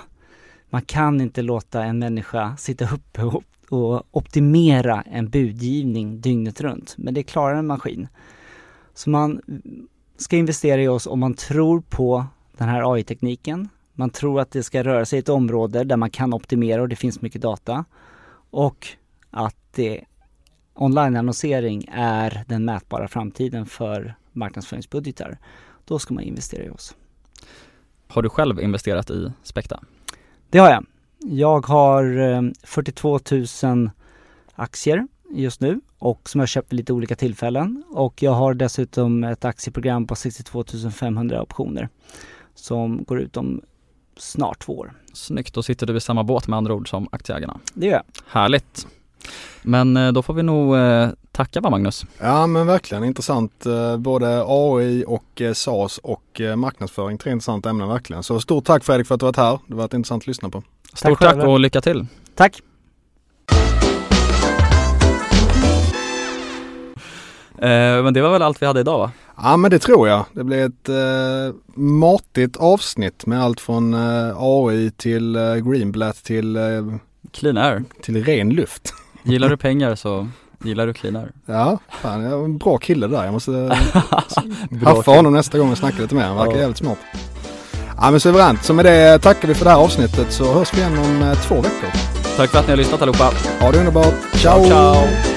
Man kan inte låta en människa sitta uppe och, och optimera en budgivning dygnet runt, men det klarar en maskin. Så man ska investera i oss om man tror på den här AI-tekniken, man tror att det ska röra sig i ett område där man kan optimera och det finns mycket data. Och att det, online-annonsering är den mätbara framtiden för marknadsföringsbudgetar. Då ska man investera i oss. Har du själv investerat i Spekta? Det har jag. Jag har 42 eh, 000 aktier just nu och som jag köpt vid lite olika tillfällen. Och jag har dessutom ett aktieprogram på 62 500 optioner som går ut om snart två år. Snyggt, då sitter du i samma båt med andra ord som aktieägarna. Det gör jag. Härligt. Men eh, då får vi nog eh, tacka va Magnus? Ja men verkligen intressant. Eh, både AI och SAS och marknadsföring. Tre intressanta ämnen verkligen. Så stort tack Fredrik för att du varit här. Det har varit intressant att lyssna på. Stort tack, tack och lycka till. Tack. men det var väl allt vi hade idag va? Ja men det tror jag. Det blir ett eh, matigt avsnitt med allt från eh, AI till eh, Greenblatt till eh, Clean Air. Till ren luft. [laughs] Gillar du pengar så gillar du Clean Air. Ja, fan jag är en bra kille där. Jag måste [laughs] haffa honom nästa gång jag snackar lite mer. Han verkar ja. jävligt smart. Ja men suveränt. Så med det tackar vi för det här avsnittet så hörs vi igen om eh, två veckor. Tack för att ni har lyssnat allihopa. Ha det underbart. ciao. ciao.